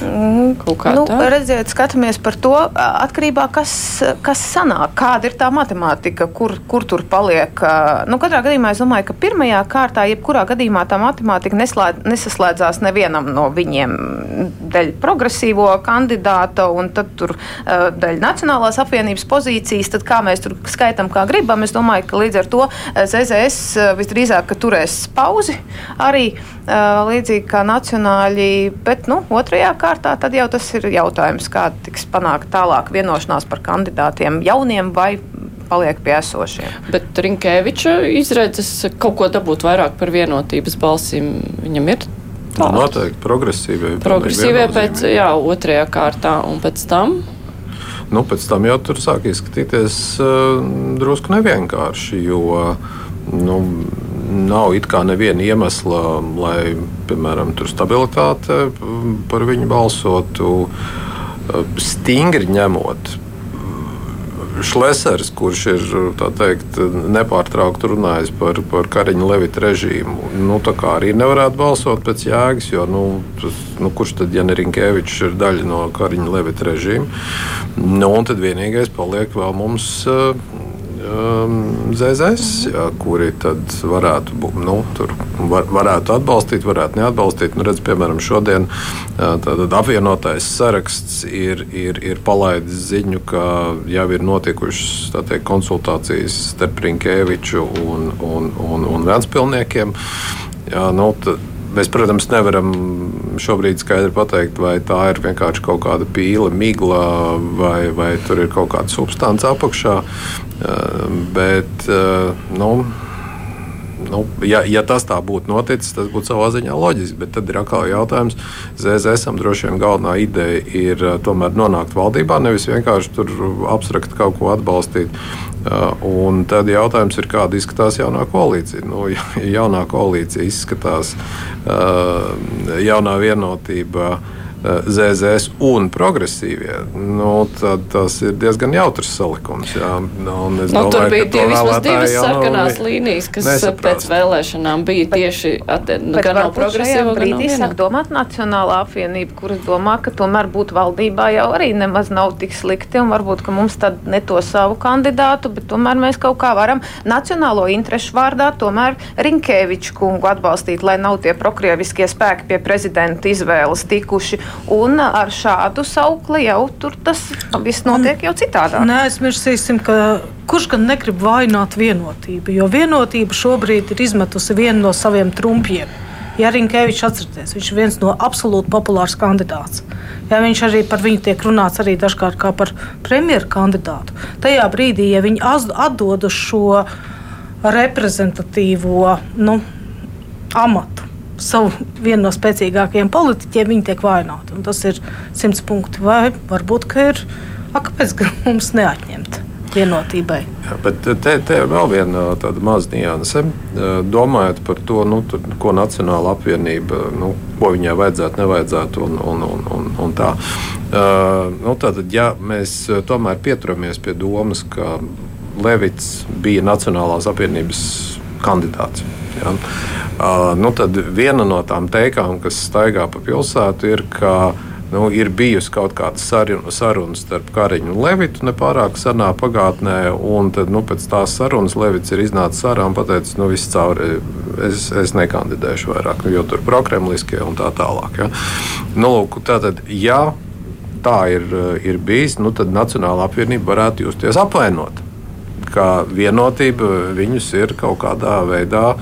Mm, nu, tā? redziet, skatāmies par to atkarībā, kas, kas sanāk, kāda ir tā matemātika, kur, kur tur paliek. Nu, katrā gadījumā es domāju, ka pirmajā kārtā, jebkurā gadījumā tā matemātika neslēd, nesaslēdzās nevienam no viņiem dēļ progresīvo kandidāta un tad tur dēļ Nacionālās apvienības pozīcijas, tad kā mēs tur skaitām, kā gribam. Es domāju, ka līdz ar to ZZS visdrīzāk turēs pauzi arī līdzīgi kā nacionāļi, bet nu, otrajā kārtā tad jau tas ir jautājums, kāda tiks panākt tālāk vienošanās par kandidātiem jauniem vai paliek pie esošiem. Bet Rinkēviča izredzes kaut ko dabūt vairāk par vienotības balsīm viņam ir. Tā. Nu, noteikti progresīvie. Progresīvie pēc, jā, otrajā kārtā un pēc tam. Nu, pēc tam jau tur sāk izskatīties uh, drusku nevienkārši, jo nu, nav it kā neviena iemesla, lai, piemēram, tur stabilitāte par viņu balsotu. Stingri ņemot, Šlesers, kurš ir teikt, nepārtraukti runājis par, par Kariņa Levita režīmu, nu, arī nevarētu balsot pēc jēgas, jo nu, tas, nu, kurš tad, ja ne Rinkēvičs, ir daļa no Kariņa Levita režīma? Nu, un tad vienīgais paliek vēl mums um, ZZS, jā, kuri tad varētu, nu, var, varētu atbalstīt, varētu neatbalstīt. Nu, redz, piemēram, šodien tātad, apvienotais saraksts ir, ir, ir palaidis ziņu, ka jau ir notikušas teikt, konsultācijas starp Rinkēviču un, un, un, un Vēnspilniekiem. Jā, nu, tad, Mēs, protams, nevaram šobrīd skaidri pateikt, vai tā ir vienkārši kaut kāda pīle, migla, vai, vai tur ir kaut kāda substance apakšā. Eh, bet, eh, nu, Nu, ja, ja tas tā būtu noticis, tas būtu savā ziņā loģiski. Bet tad ir atkal jautājums, ZZSam droši vien galvenā ideja ir uh, tomēr nonākt valdībā, nevis vienkārši tur abstrakt kaut ko atbalstīt. Un tad jautājums ir, kāda izskatās jaunā koalīcija. Nu, ja jaunā koalīcija izskatās jaunā vienotība ZZS un progresīvie, nu, tad tas ir diezgan jautrs salikums. Jā. Nu, nu, domāju, tur bija tie vismaz divas sarkanās nav, līnijas, kas nesaprast. pēc vēlēšanām bija bet, tieši nu, gan no gan no viena. domāt Nacionālā apvienība, kuras domā, ka tomēr būt valdībā jau arī nemaz nav tik slikti, un varbūt, ka mums tad ne to savu kandidātu, bet tomēr mēs kaut kā varam nacionālo interešu vārdā tomēr Rinkēviču kungu atbalstīt, lai nav tie prokrieviskie spēki pie prezidenta izvēles tikuši Un ar šādu saukli jau tur tas viss notiek jau citādi. Neaizmirsīsim, ka kurš gan negrib vainot vienotību, jo vienotība šobrīd ir izmetusi vienu no saviem trumpiem. Ja Rinkevičs atcerieties, viņš ir viens no absolūti populārs kandidāts. Ja viņš arī par viņu tiek runāts arī dažkārt kā par premjeru kandidātu. Tajā brīdī, ja viņi atdod šo reprezentatīvo nu, amatu, savu vienu no spēcīgākajiem politiķiem, viņi tiek vaināti. Un tas ir simts punkti. Vai varbūt ir, a, kāpēc *laughs* mums neatņemt? Vienotībai. Jā, bet te, te vēl viena tāda maza nianse. Domājot par to, nu, tur, ko Nacionāla apvienība, nu, ko viņai vajadzētu, nevajadzētu un, un, un, un, un tā. Uh, nu, tātad, ja mēs tomēr pieturamies pie domas, ka Levits bija Nacionālās apvienības kandidāts. Ja? Uh, nu, tad viena no tām teikām, kas staigā pa pilsētu, ir, ka nu, ir bijusi kaut kāda saruna starp Kariņu un Levitu nepārāk senā pagātnē, tad, nu, pēc tās sarunas Levits ir iznācis ārā un pateicis, nu, viss cauri, es, es nekandidēšu vairāk, nu, jo tur prokremliskie un tā tālāk. Ja? Nu, lūk, tātad, ja tā ir, ir bijis, nu, tad Nacionāla apvienība varētu justies apvainota ka vienotība viņus ir kaut kādā veidā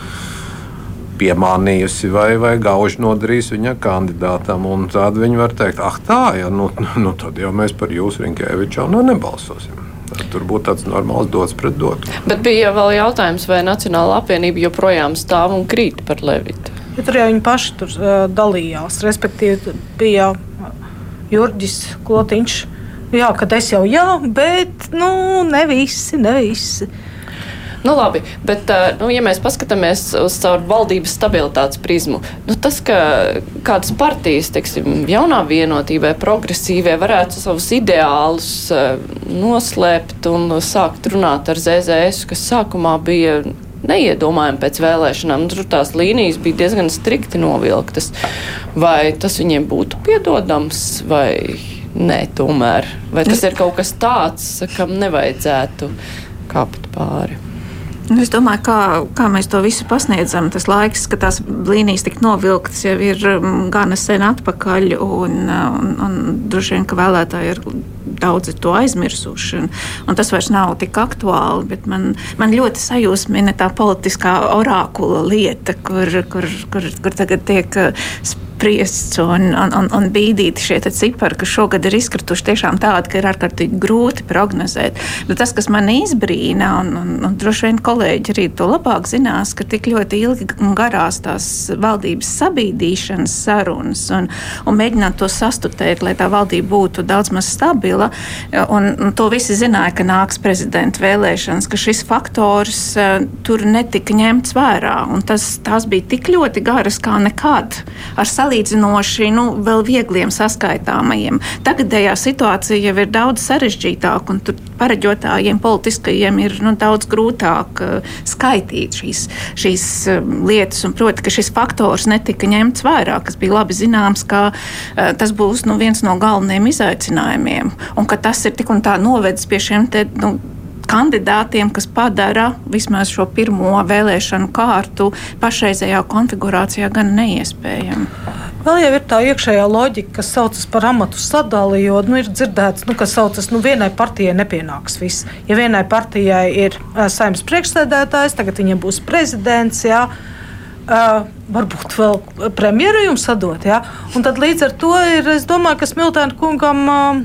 piemānījusi vai, vai gauži nodarījusi viņa kandidātam. Tad viņi var teikt, ah, tā, ja, nu, *laughs* nu, tad jau mēs par jūsu Rinkēviču nu, nebalsosim. Tur būtu tāds normāls dots pret dotu. Bet bija vēl jautājums, vai Nacionāla apvienība joprojām stāv un krīt par Levitu. Ja tur jau viņi paši tur uh, dalījās. Respektīvi, bija Jurģis Klotiņš, Jā, kad es jau jā, bet nu, ne visi, ne visi. Nu, labi, bet, nu, ja mēs paskatāmies uz caur valdības stabilitātes prizmu, nu, tas, ka kādas partijas, teiksim, jaunā vienotībai, progresīvie, varētu savus ideālus noslēpt un sākt runāt ar ZZS, kas sākumā bija neiedomājami pēc vēlēšanām. Tur tās līnijas bija diezgan strikti novilktas. Vai tas viņiem būtu piedodams vai nē, tomēr? Vai tas ir kaut kas tāds, kam nevajadzētu kāpt pāri? Nu, es domāju, kā, kā mēs to visu pasniedzam. Tas laiks, kad tās līnijas tika novilktas, jau ir mm, gana sen atpakaļ. Un, un, un droši vien, ka vēlētāji ir daudzi to aizmirsuši. Un, un tas vairs nav tik aktuāli. Man, man ļoti sajūsmina tā politiskā orakula lieta, kur, kur, kur, kur tagad tiek spriests un, un, un, un bīdīti šie cipari, kas šogad ir izkrituši tiešām tādi, ka ir ārkārtīgi grūti prognozēt. Bet tas, kas man izbrīna, un, un, un droši vien kolēģi arī to labāk zinās, ka tik ļoti ilgi un garās tās valdības sabīdīšanas sarunas un, un mēģināt to sastutēt, lai tā valdība būtu daudz maz stabila. Un, un to visi zināja, ka nāks prezidenta vēlēšanas, ka šis faktors uh, tur netika ņemts vērā. Tas, tās bija tik ļoti garas kā nekad. Ar salīdzinoši nu, vēl viegliem saskaitāmajiem. Tagadējā situācija jau ir daudz sarežģītāka, un tur pareģotājiem, politiskajiem ir nu, daudz grūtāk uh, skaitīt šīs, šīs uh, lietas. Un, proti, ka šis faktors netika ņemts vērā, kas bija labi zināms, ka uh, tas būs nu, viens no galvenajiem izaicinājumiem, un ka tas ir tik un tā novedis pie šiem te. Nu, kandidātiem, kas padara vismaz šo pirmo vēlēšanu kārtu pašreizējā konfigurācijā gan neiespējamu. Vēl jau ir tā iekšējā loģika, kas saucas par amatu sadali, jo nu, ir dzirdēts, nu, ka saucas, nu, vienai partijai nepienāks viss. Ja vienai partijai ir uh, saimnes priekšsēdētājs, tagad viņam būs prezidents. Jā, Uh, varbūt vēl premjeru jums sadot. Ja? Un tad līdz ar to ir, es domāju, ka Smiltēna kungam uh,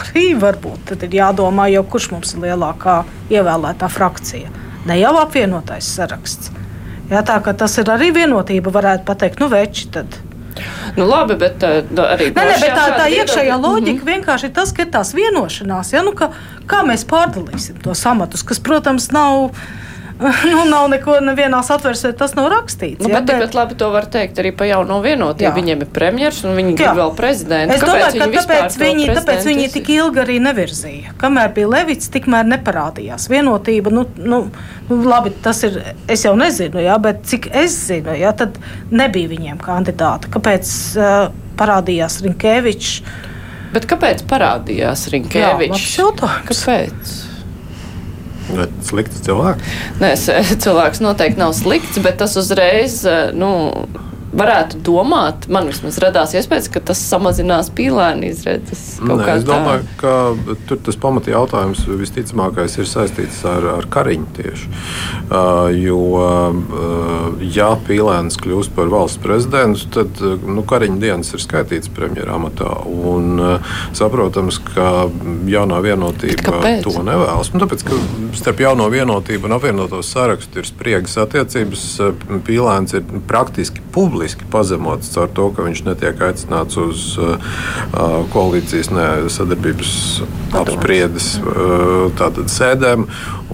arī varbūt ir jādomā, jau kurš mums ir lielākā ievēlētā frakcija. Ne jau apvienotais saraksts. Jā, tā kā tas ir arī vienotība, varētu pateikt, nu veči tad. Nu, labi, bet uh, arī nē, nē, bet tā, tā iekšējā loģika mm -hmm. vienkārši ir tas, ka ir tās vienošanās. Ja? Nu, ka, kā mēs pārdalīsim tos amatus, kas, protams, nav *laughs* nu, nav neko nevienā satversmē, tas nav rakstīts. Nu, ja, bet, bet labi, to var teikt arī par jauno vienotību. Jā. Viņiem ir premjeras un viņi grib vēl prezidentu. Es domāju, ka tāpēc viņi, tāpēc viņi tik ilgi arī nevirzīja. Kamēr bija Levits, tikmēr neparādījās vienotība. Nu, nu, nu, labi, tas ir, es jau nezinu, jā, bet cik es zinu, jā, tad nebija viņiem kandidāta. Kāpēc uh, parādījās Rinkēvičs? Bet kāpēc parādījās Rinkēvičs? Jā, kāpēc? Vai slikts cilvēks? Nē, *laughs* cilvēks noteikti nav slikts, bet tas uzreiz, eh, nu, varētu domāt, man vismaz radās iespējas, ka tas samazinās pīlēnu izredzes. Nē, es domāju, tā. ka tur tas pamata jautājums visticamākais ir saistīts ar, ar Kariņu tieši. Uh, jo, uh, ja pīlēns kļūst par valsts prezidentu, tad nu, Kariņa dienas ir skaitīts premjerā amatā. Un uh, saprotams, ka jaunā vienotība to nevēlas. Nu, tāpēc, ka starp jauno vienotību un apvienotos sarakstu ir spriegas attiecības, pīlēns ir praktiski publiski publiski pazemots caur to, ka viņš netiek aicināts uz uh, uh koalīcijas ne, sadarbības apspriedes uh, tātad, sēdēm.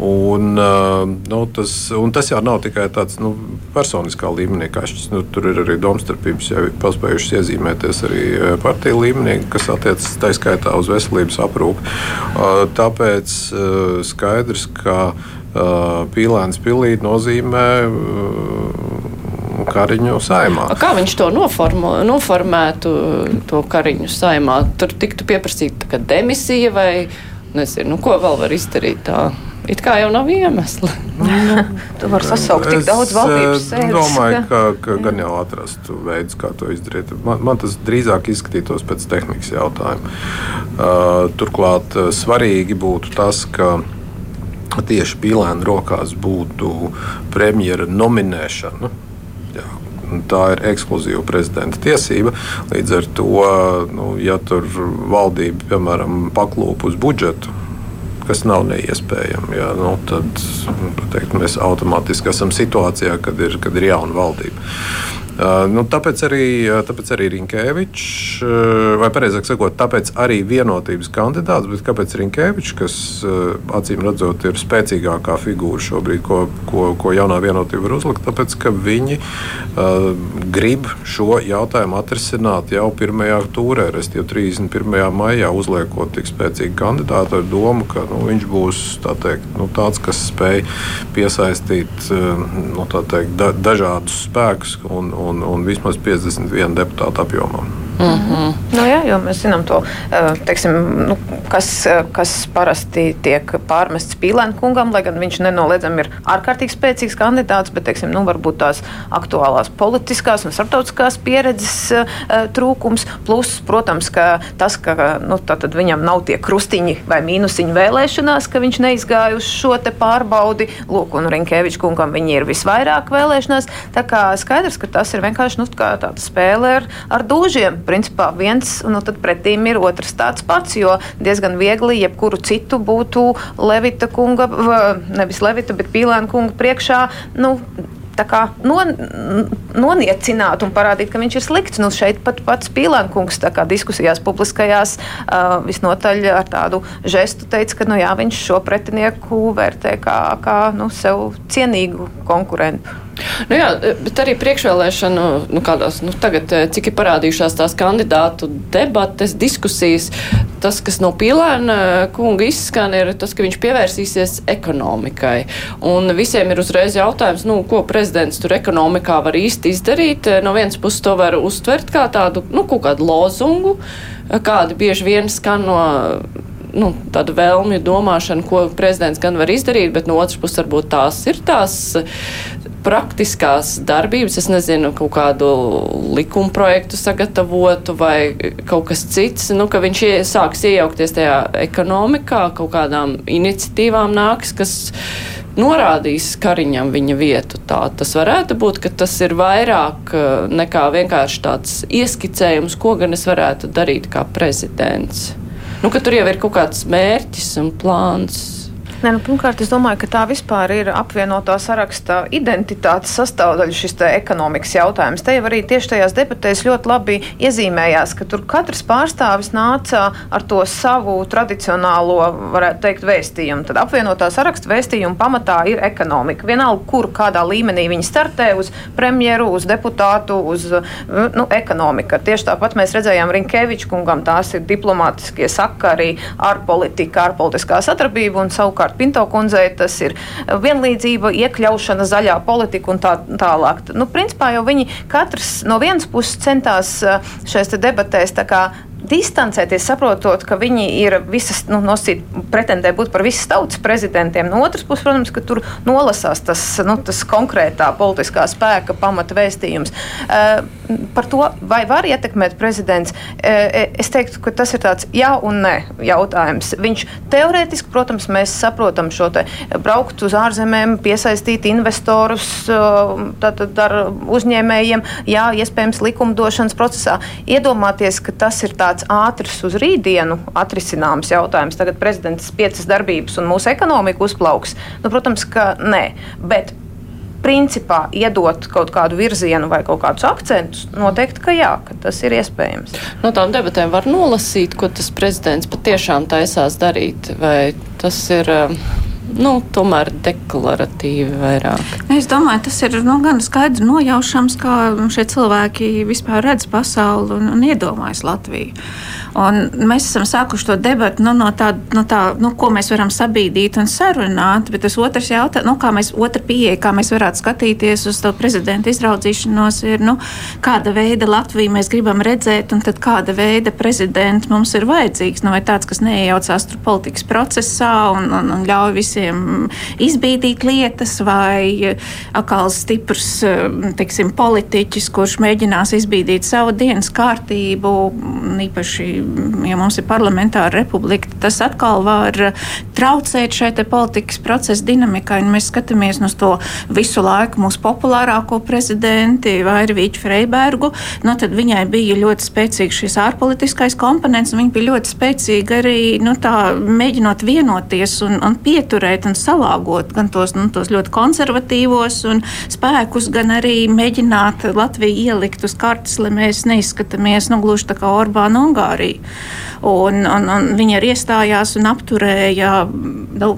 Un, nu, tas, un tas jau nav tikai tāds nu, personiskā līmenī, kā šis. Nu, tur ir arī domstarpības, jau ir paspējušas iezīmēties arī partiju līmenī, kas attiecas tā skaitā uz veselības aprūpi. Tāpēc skaidrs, ka Pīlēns pilīt nozīmē Kariņu saimā. Kā viņš to noformu, noformētu, to Kariņu saimā? Tur tiktu pieprasīta demisija vai nezinu, nu, ko vēl var izdarīt tā? It kā jau nav iemesli. nu, tu vari sasaukt tik daudz valdības sēdes. Es domāju, ka, ka gan jau atrastu veidu, kā to izdarīt. Man, man tas drīzāk izskatītos pēc tehnikas jautājuma. Uh, turklāt uh, svarīgi būtu tas, ka tieši Pīlēna rokās būtu premjera nominēšana tā ir ekskluzīva prezidenta tiesība. Līdz ar to, nu, ja tur valdība, piemēram, paklūp uz budžetu, kas nav neiespējami. Jā, nu, tad teikt, mēs automātiski esam situācijā, kad ir, kad ir jauna valdība. Nu, tāpēc arī, tāpēc arī Rinkēvičs, vai precīzāk sakot, tāpēc arī vienotības kandidāts, bet kāpēc Rinkēvičs, kas acīm redzot ir spēcīgākā figūra šobrīd, ko, ko, ko jaunā vienotība var uzlikt, tāpēc ka viņi uh, grib šo jautājumu atrisināt jau pirmajā tūrē, respektīvi 31. maijā uzliekot tik spēcīgu kandidātu ar domu, ka nu, viņš būs tā teikt, nu, tāds, kas spēj piesaistīt nu, teikt, da, dažādus spēkus un, un un, un vismaz 51 deputātu apjomā. Mm -hmm. nu, jā, jo mēs zinām to, eh, teiksim, nu, kas, eh, kas parasti tiek pārmests Pīlēna kungam, lai gan viņš nenoliedzami ir ārkārtīgi spēcīgs kandidāts, bet teiksim, nu, varbūt tās aktuālās politiskās un starptautiskās pieredzes uh, trūkums. Plus, protams, ka tas, ka nu, viņam nav tie krustiņi vai mīnusiņi vēlēšanās, ka viņš neizgāja uz šo pārbaudi. Lūk, un Rinkēviča kungam viņi ir visvairāk vēlēšanās. Tā kā skaidrs, ka tas ir vienkārši nu, tā spēle ar, ar dūžiem principā viens, nu, tad pretīm ir otrs tāds pats, jo diezgan viegli jebkuru citu būtu Levita kunga, nevis Levita, bet Pīlēna kunga priekšā. Nu, kā, non, noniecināt un parādīt, ka viņš ir slikts. Nu, šeit pat pats Pīlēnkungs diskusijās publiskajās uh, visnotaļ ar tādu žestu teica, ka nu, jā, viņš šo pretinieku vērtē kā, kā nu, sev cienīgu konkurentu. Nu jā, bet arī priekšvēlēšanu, nu kādās, nu tagad, eh, cik ir parādījušās tās kandidātu debates, diskusijas, tas, kas no Pilēna eh, kunga izskan, ir tas, ka viņš pievērsīsies ekonomikai. Un visiem ir uzreiz jautājums, nu, ko prezidents tur ekonomikā var īsti izdarīt. No vienas puses to var uztvert kā tādu, nu, kaut kādu lozungu, kādi bieži vien skan no nu, tāda vēlmju domāšana, ko prezidents gan var izdarīt, bet no otras puses varbūt tās ir tās praktiskās darbības, es nezinu, kaut kādu likuma projektu sagatavotu vai kaut kas cits, nu, ka viņš sāks iejaukties tajā ekonomikā, kaut kādām iniciatīvām nāks, kas norādīs Kariņam viņa vietu. Tā tas varētu būt, ka tas ir vairāk eh, nekā vienkārši tāds ieskicējums, ko gan es varētu darīt kā prezidents. Nu, tur jau ir kaut kāds mērķis un plāns. Ne, nu, pirmkārt, es domāju, ka tā vispār ir apvienotā saraksta identitātes sastāvdaļa šis ekonomikas jautājums. Te jau arī tieši tajās debatēs ļoti labi iezīmējās, ka tur katrs pārstāvis nāca ar to savu tradicionālo, varētu teikt, vēstījumu. Tad apvienotā saraksta vēstījuma pamatā ir ekonomika. Vienalga, kur kādā līmenī viņi startē uz premjeru, uz deputātu, uz nu, ekonomiku. Tieši tāpat mēs redzējām Rinkeviču kungam, tās ir diplomātiskie sakari ar politiku, ar politiskā sadarbību un savukārt savukārt Pinto kundzei tas ir vienlīdzība, iekļaušana, zaļā politika un tā tālāk. Nu, principā jau viņi katrs no vienas puses centās eh, šajās debatēs distancēties, saprotot, ka viņi ir visas, nu, nosīt, pretendē būt par visas tautas prezidentiem. No otras puses, protams, ka tur nolasās tas, nu, tas konkrētā politiskā spēka pamata vēstījums. Uh, par to, vai var ietekmēt prezidents, uh, es teiktu, ka tas ir tāds jā un nē jautājums. Viņš teorētiski, protams, mēs saprotam šo te braukt uz ārzemēm, piesaistīt investorus uh, tātad ar uzņēmējiem, jā, iespējams, likumdošanas procesā. Iedomāties, ka tas ir tāds tāds ātrs uz rītdienu atrisināms jautājums. Tagad prezidents piecas darbības un mūsu ekonomika uzplauks. Nu, protams, ka nē. Bet principā iedot kaut kādu virzienu vai kaut kādus akcentus, noteikti, ka jā, ka tas ir iespējams. No tām debatēm var nolasīt, ko tas prezidents patiešām taisās darīt, vai tas ir. Uh nu, tomēr deklaratīvi vairāk. Es domāju, tas ir nu, gan skaidrs nojaušams, kā šie cilvēki vispār redz pasauli un, un iedomājas Latviju. Un mēs esam sākuši to debatu nu, no tā, no tā nu, ko mēs varam sabīdīt un sarunāt, bet tas otrs jautājums, nu, kā mēs, otra pieeja, kā mēs varētu skatīties uz to prezidenta izraudzīšanos, ir, nu, kāda veida Latviju mēs gribam redzēt, un tad kāda veida prezidents mums ir vajadzīgs. Nu, vai tāds, kas neiejaucās politikas procesā un, un, un ļauj visiem izbīdīt lietas, vai atkal stiprs teiksim, politiķis, kurš mēģinās izbīdīt savu dienas kārtību, īpaši ja mums ir parlamentāra republika, tas atkal var traucēt šai politikas procesa dinamikai. Mēs skatāmies uz to visu laiku mūsu populārāko prezidenti, Vairvīķu Freibergu. Nu, tad viņai bija ļoti spēcīgs šis ārpolitiskais komponents, un viņa bija ļoti spēcīga arī nu, tā, mēģinot vienoties un, un pieturēt un salāgot gan tos, nu, tos ļoti konservatīvos spēkus, gan arī mēģināt Latviju ielikt uz kartes, lai mēs neizskatāmies nu, gluži tā kā Orbāna Ungārija. Un, un, un viņi arī iestājās un apturēja nu,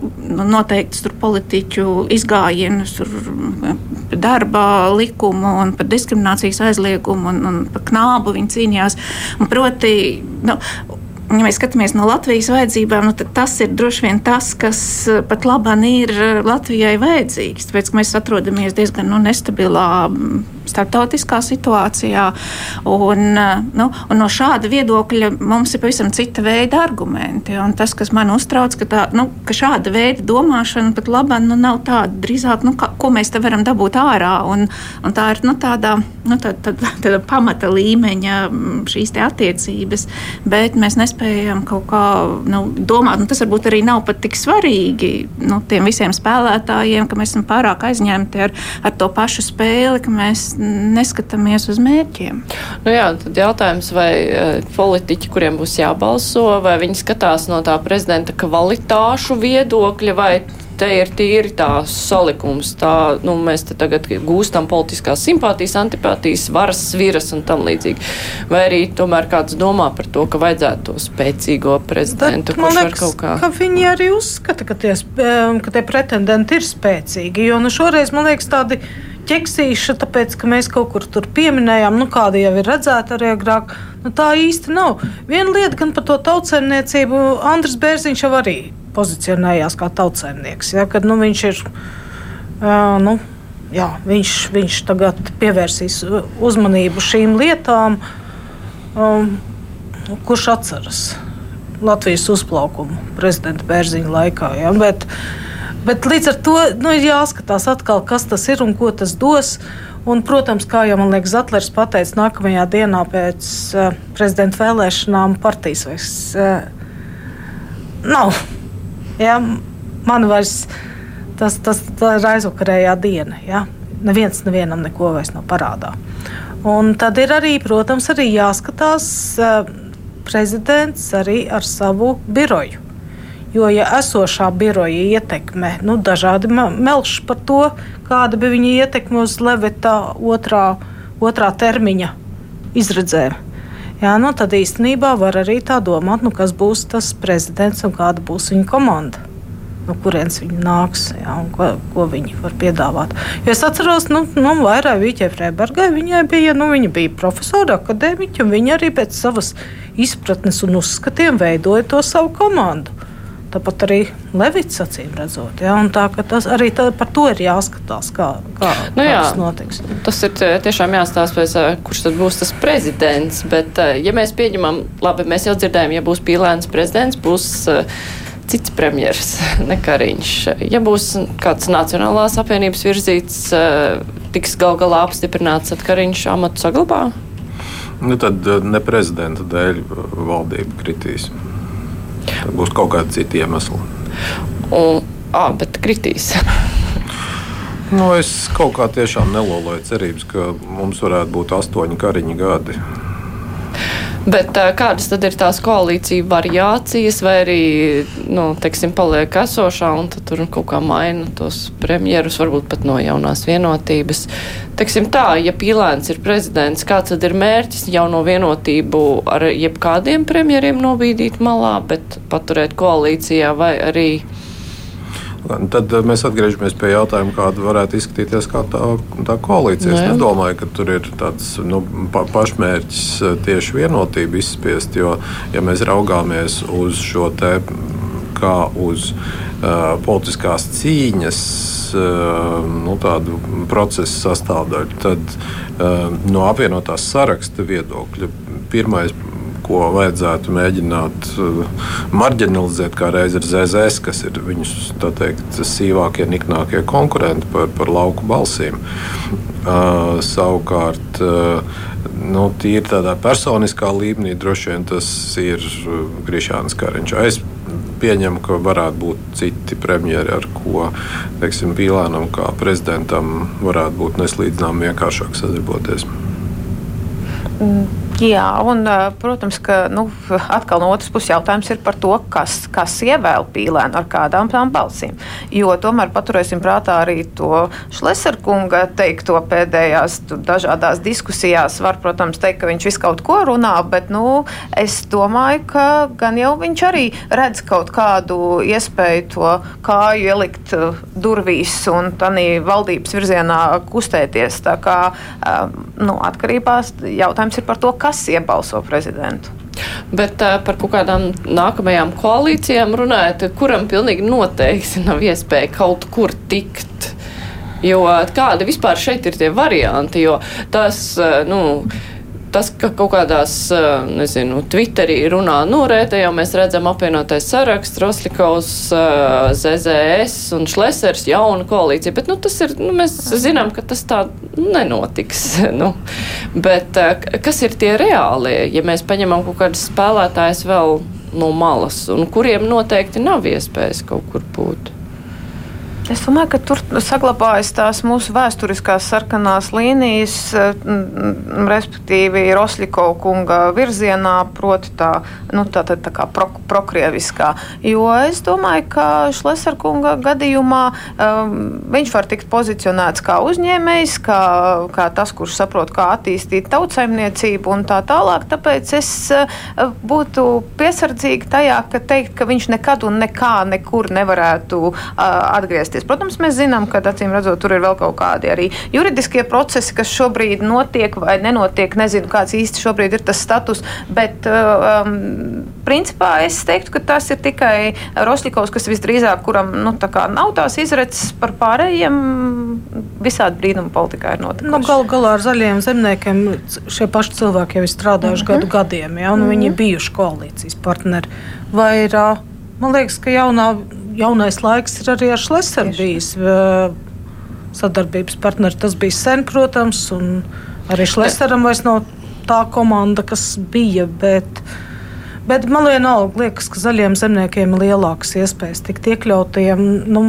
noteiktus politiķu izgājienus, darba likumu par diskriminācijas aizliegumu un, un par knābu viņi cīnījās. Un proti, nu, ja mēs skatāmies no Latvijas vajadzībām, nu, tad tas ir droši vien tas, kas eh, pat labāk ir eh, Latvijai vajadzīgs. Tāpēc mēs atrodamies diezgan nu, nestabilā starptautiskā situācijā. Un, eh, nu, un no šāda viedokļa mums ir pavisam cita veida argumenti. Un tas, kas man uztrauc, ka, tā, nu, ka šāda veida domāšana pat labāk nu, nav tāda drīzāk, nu, kā, ko mēs te varam dabūt ārā. Un, un tā ir nu, tāda, nu, tāda, tāda, tāda pamata līmeņa šīs attiecības, bet mēs nespējam kaut kā nu, domāt, nu, tas varbūt arī nav pat tik svarīgi nu, tiem visiem spēlētājiem, ka mēs esam pārāk aizņemti ar, ar to pašu spēli, ka mēs neskatāmies uz mērķiem. Nu jā, tad jautājums, vai uh, politiķi, kuriem būs jābalso, vai viņi skatās no tā prezidenta kvalitāšu viedokļa, vai te ir tīri tās salikums. Tā, nu, mēs te tagad gūstam politiskās simpātijas, antipātijas, varas sviras un tam līdzīgi. Vai arī tomēr kāds domā par to, ka vajadzētu to spēcīgo prezidentu, Bet, kurš liekas, var kaut kā. Ka viņi arī uzskata, ka tie, ka tie pretendenti ir spēcīgi, jo nu, šoreiz man liekas tādi ķeksīša, tāpēc, ka mēs kaut kur tur pieminējām, nu, kāda jau ir redzēta arī agrāk. Nu, tā īsti nav. Viena lieta gan par to tautsēmniecību, Andris Bērziņš jau arī pozicionējās kā tautsēmnieks. Ja, kad, nu, viņš ir. Uh, nu, jā, viņš, viņš tagad pievērsīs uzmanību šīm lietām, um, kurš atceras Latvijas uzplaukumu prezidenta Bērziņa laikā. Ja, bet, bet līdz ar to nu, ir jāskatās atkal, kas tas ir un ko tas dos. Un, protams, kā jau man liekas, Zetlers pateica, nākamajā dienā pēc uh, prezidenta vēlēšanām partijas vairs uh, nav Ja? Man vairs tas, tas ir aizvakarējā diena. Ja? Neviens nevienam neko vairs nav parādā. Un tad ir arī, protams, arī jāskatās uh, prezidents arī ar savu biroju. Jo, ja esošā biroja ietekme, nu, dažādi melš par to, kāda bija viņa ietekme uz Levita otrā, otrā termiņa izredzēm, Jā, nu tad īstenībā var arī tā domāt, nu, kas būs tas prezidents un kāda būs viņa komanda. No kurienes viņi nāks jā, un ko, ko viņi var piedāvāt. Jo es atceros, ka nu, nu, vairāk Vīķē Freibergai viņai bija, nu, viņa bija profesora, akadēmiķa, un viņa arī pēc savas izpratnes un uzskatiem veidoja to savu komandu. Tāpat arī Levits acīm redzot. Ja? Tā, tas, arī tā, par to ir jāskatās, kā, kā, nu, jā, tas notiks. Tas ir tiešām jāstāsta, pēc, kurš tad būs tas prezidents. Bet, ja mēs pieņemam, labi, mēs jau dzirdējām, ja būs pīlēns prezidents, būs cits premjeras *laughs* nekariņš. Ja būs kāds Nacionālās apvienības virzīts, tiks gal galā apstiprināts, tad kariņš amatu saglabā? Nu, tad ne prezidenta dēļ valdība kritīs. Būs kaut kādi citi iemesli. Un, à, bet kritīs. *laughs* Nu, es kaut kā tiešām neloloju cerības, ka mums varētu būt astoņi kariņu gadi. Bet kādas tad ir tās koalīcija variācijas, vai arī, nu, teiksim, paliek esošā un tad tur kaut kā maina tos premjerus, varbūt pat no jaunās vienotības. Teiksim tā, ja Pīlēns ir prezidents, kāds tad ir mērķis jauno vienotību ar jebkādiem premjeriem nobīdīt malā, bet paturēt koalīcijā vai arī Tad eh, mēs atgriežamies pie jautājuma, kāda varētu izskatīties kā tā, tā koalīcija. Es nedomāju, ka tur ir tāds nu, pa, pašmērķis eh, tieši vienotību izspiest, jo, ja mēs raugāmies uz šo te kā uz uh, politiskās cīņas uh, nu, procesu sastāvdaļu, tad uh, no apvienotās saraksta viedokļa pirmais ko vajadzētu mēģināt uh, marginalizēt, kā reiz ir ZZS, kas ir viņus teikt, sīvākie, niknākie konkurenti par, par lauku balsīm. Uh, savukārt, uh, nu, tīri tādā personiskā līmenī droši vien tas ir Krišāns Kariņš. Es pieņemu, ka varētu būt citi premjeri, ar ko teiksim, Pīlānam kā prezidentam varētu būt neslīdzinām vienkāršāk sadarboties. Mm. Jā, un, protams, ka nu, atkal no otras puses jautājums ir par to, kas, kas ievēl pīlēnu ar kādām tām balsīm. Jo tomēr paturēsim prātā arī to Šleserkunga teikto pēdējās dažādās diskusijās. Var, protams, teikt, ka viņš visu kaut ko runā, bet nu, es domāju, ka gan jau viņš arī redz kaut kādu iespēju to kāju ielikt durvīs un tādā valdības virzienā kustēties. Tā kā nu, atkarībā jautājums ir par to, kas kas iebalso prezidentu. Bet uh, par kaut kādām nākamajām koalīcijām runājot, kuram pilnīgi noteikti nav iespēja kaut kur tikt. Jo kādi vispār šeit ir tie varianti, jo tas, uh, nu, tas, ka kaut kādās, nezinu, Twitterī runā norēta, jau mēs redzam apvienotais saraksts, Roslikovs, ZZS un Šlesers, jauna koalīcija, bet, nu, tas ir, nu, mēs zinām, ka tas tā nenotiks, *laughs* nu, bet kas ir tie reālie, ja mēs paņemam kaut kādus spēlētājus vēl no malas, un kuriem noteikti nav iespējas kaut kur būt? Es domāju, ka tur saglabājas tās mūsu vēsturiskās sarkanās līnijas, respektīvi Rosļikova kunga virzienā, proti tā, nu, tā, tā, tā kā pro, prokrieviskā. Jo es domāju, ka Šlesar kunga gadījumā um, viņš var tikt pozicionēts kā uzņēmējs, kā, kā tas, kurš saprot, kā attīstīt tautsaimniecību un tā tālāk. Tāpēc es uh, būtu piesardzīga tajā, ka teikt, ka viņš nekad un nekā nekur nevarētu uh, atgriezties atgriezties. Protams, mēs zinām, ka acīm redzot, tur ir vēl kaut kādi arī juridiskie procesi, kas šobrīd notiek vai nenotiek. Nezinu, kāds īsti šobrīd ir tas status, bet uh, um, principā es teiktu, ka tas ir tikai Rosļikovs, kas visdrīzāk, kuram nu, tā nav tās izredzes par pārējiem. Visādi brīnumi politikā ir notikuši. Nu, Galu galā ar zaļiem zemniekiem šie paši cilvēki jau ir strādājuši mm -hmm. gadu gadiem, ja, un mm -hmm. viņi ir bijuši koalīcijas partneri. Vai ir, man liekas, ka jaunā jaunais laiks ir arī ar Šleseru bijis. Sadarbības partneri tas bija sen, protams, un arī Šleseram vairs nav tā komanda, kas bija. Bet, bet man liekas, ka zaļiem zemniekiem ir lielākas iespējas tikt iekļautiem. Nu,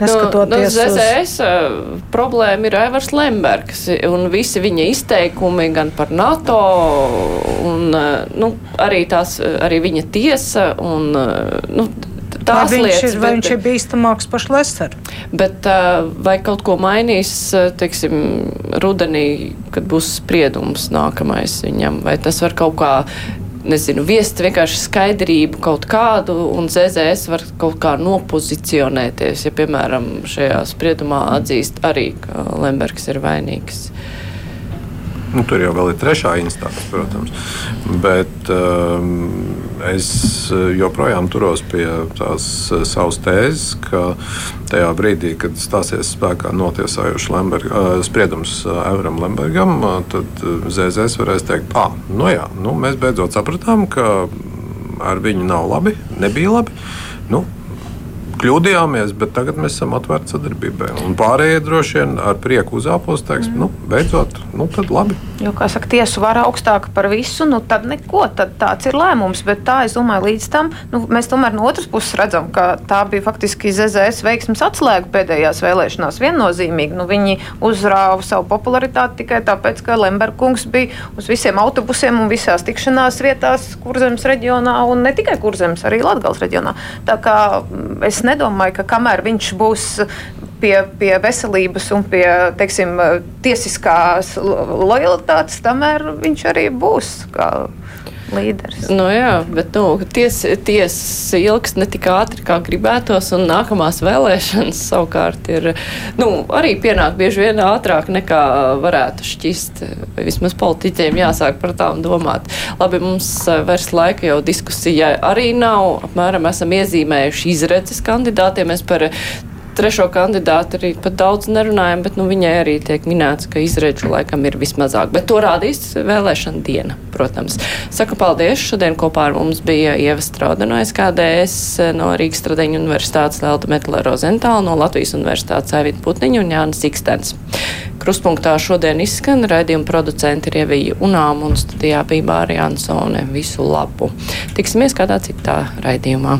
Neskatoties nu, nu, ZZS uz... problēma ir Aivars Lembergs un visi viņa izteikumi gan par NATO un nu, arī, tās, arī viņa tiesa un nu, tās vai lietas. Ir, vai bet, viņš ir bīstamāks par Leseru? Bet vai kaut ko mainīs, teiksim, rudenī, kad būs spriedums nākamais viņam, vai tas var kaut kā nezinu, viest vienkārši skaidrību kaut kādu, un ZZS var kaut kā nopozicionēties, ja, piemēram, šajā spriedumā atzīst arī, ka Lembergs ir vainīgs. Nu, tur jau ir trešā instance, protams. Bet um, es joprojām turos pie tās uh, savas tēzes, ka tajā brīdī, kad stāsies spēkā notiesājošs uh, spriedums uh, Evram Lembergam, uh, tad ZZS varēs teikt, ah, nu jā, nu, mēs beidzot sapratām, ka ar viņu nav labi, nebija labi. Nu, kļūdījāmies, bet tagad mēs esam atvērti sadarbībai. Un pārējie droši vien ar prieku uzāpos, teiks, mm. nu, beidzot, nu, tad labi. Jo, kā saka, tiesu vara augstāka par visu, nu, tad neko, tad tāds ir lēmums. Bet tā, es domāju, līdz tam nu, mēs tomēr no otras puses redzam, ka tā bija faktiski ZZS veiksmes atslēga pēdējās vēlēšanās. Viennozīmīgi, nu, viņi uzrāva savu popularitāti tikai tāpēc, ka Lemberkungs bija uz visiem autobusiem un visās tikšanās vietās Kurzemes reģionā un ne tikai Kurzemes, arī Latgals reģionā. Tā kā mm, es nedomāju, ka kamēr viņš būs pie, pie veselības un pie teiksim, tiesiskās lojalitātes, tamēr viņš arī būs. Kā, līderis. Nu, jā, bet nu, tiesa ties ilgs ne tik ātri, kā gribētos, un nākamās vēlēšanas savukārt ir nu, arī pienāk bieži vien ātrāk nekā varētu šķist. Vismaz politiķiem jāsāk par tām domāt. Labi, mums vairs laika jau diskusijai arī nav. Apmēram esam iezīmējuši izredzes kandidātiem. Mēs par trešo kandidātu arī pat daudz nerunājam, bet nu, viņai arī tiek minēts, ka izredzu laikam ir vismazāk. Bet to rādīs vēlēšana diena, protams. Saku paldies. Šodien kopā ar mums bija Ieva Strauda no SKDS, no Rīgas Stradeņu universitātes Lelta Metlē Rozentāla, no Latvijas universitātes Evita Putniņa un Jānis Ikstens. Kruspunktā šodien izskan raidījuma producenti Rievija Unām un studijā bija Bārija Ansone. Visu labu! Tiksimies kādā citā raidījumā.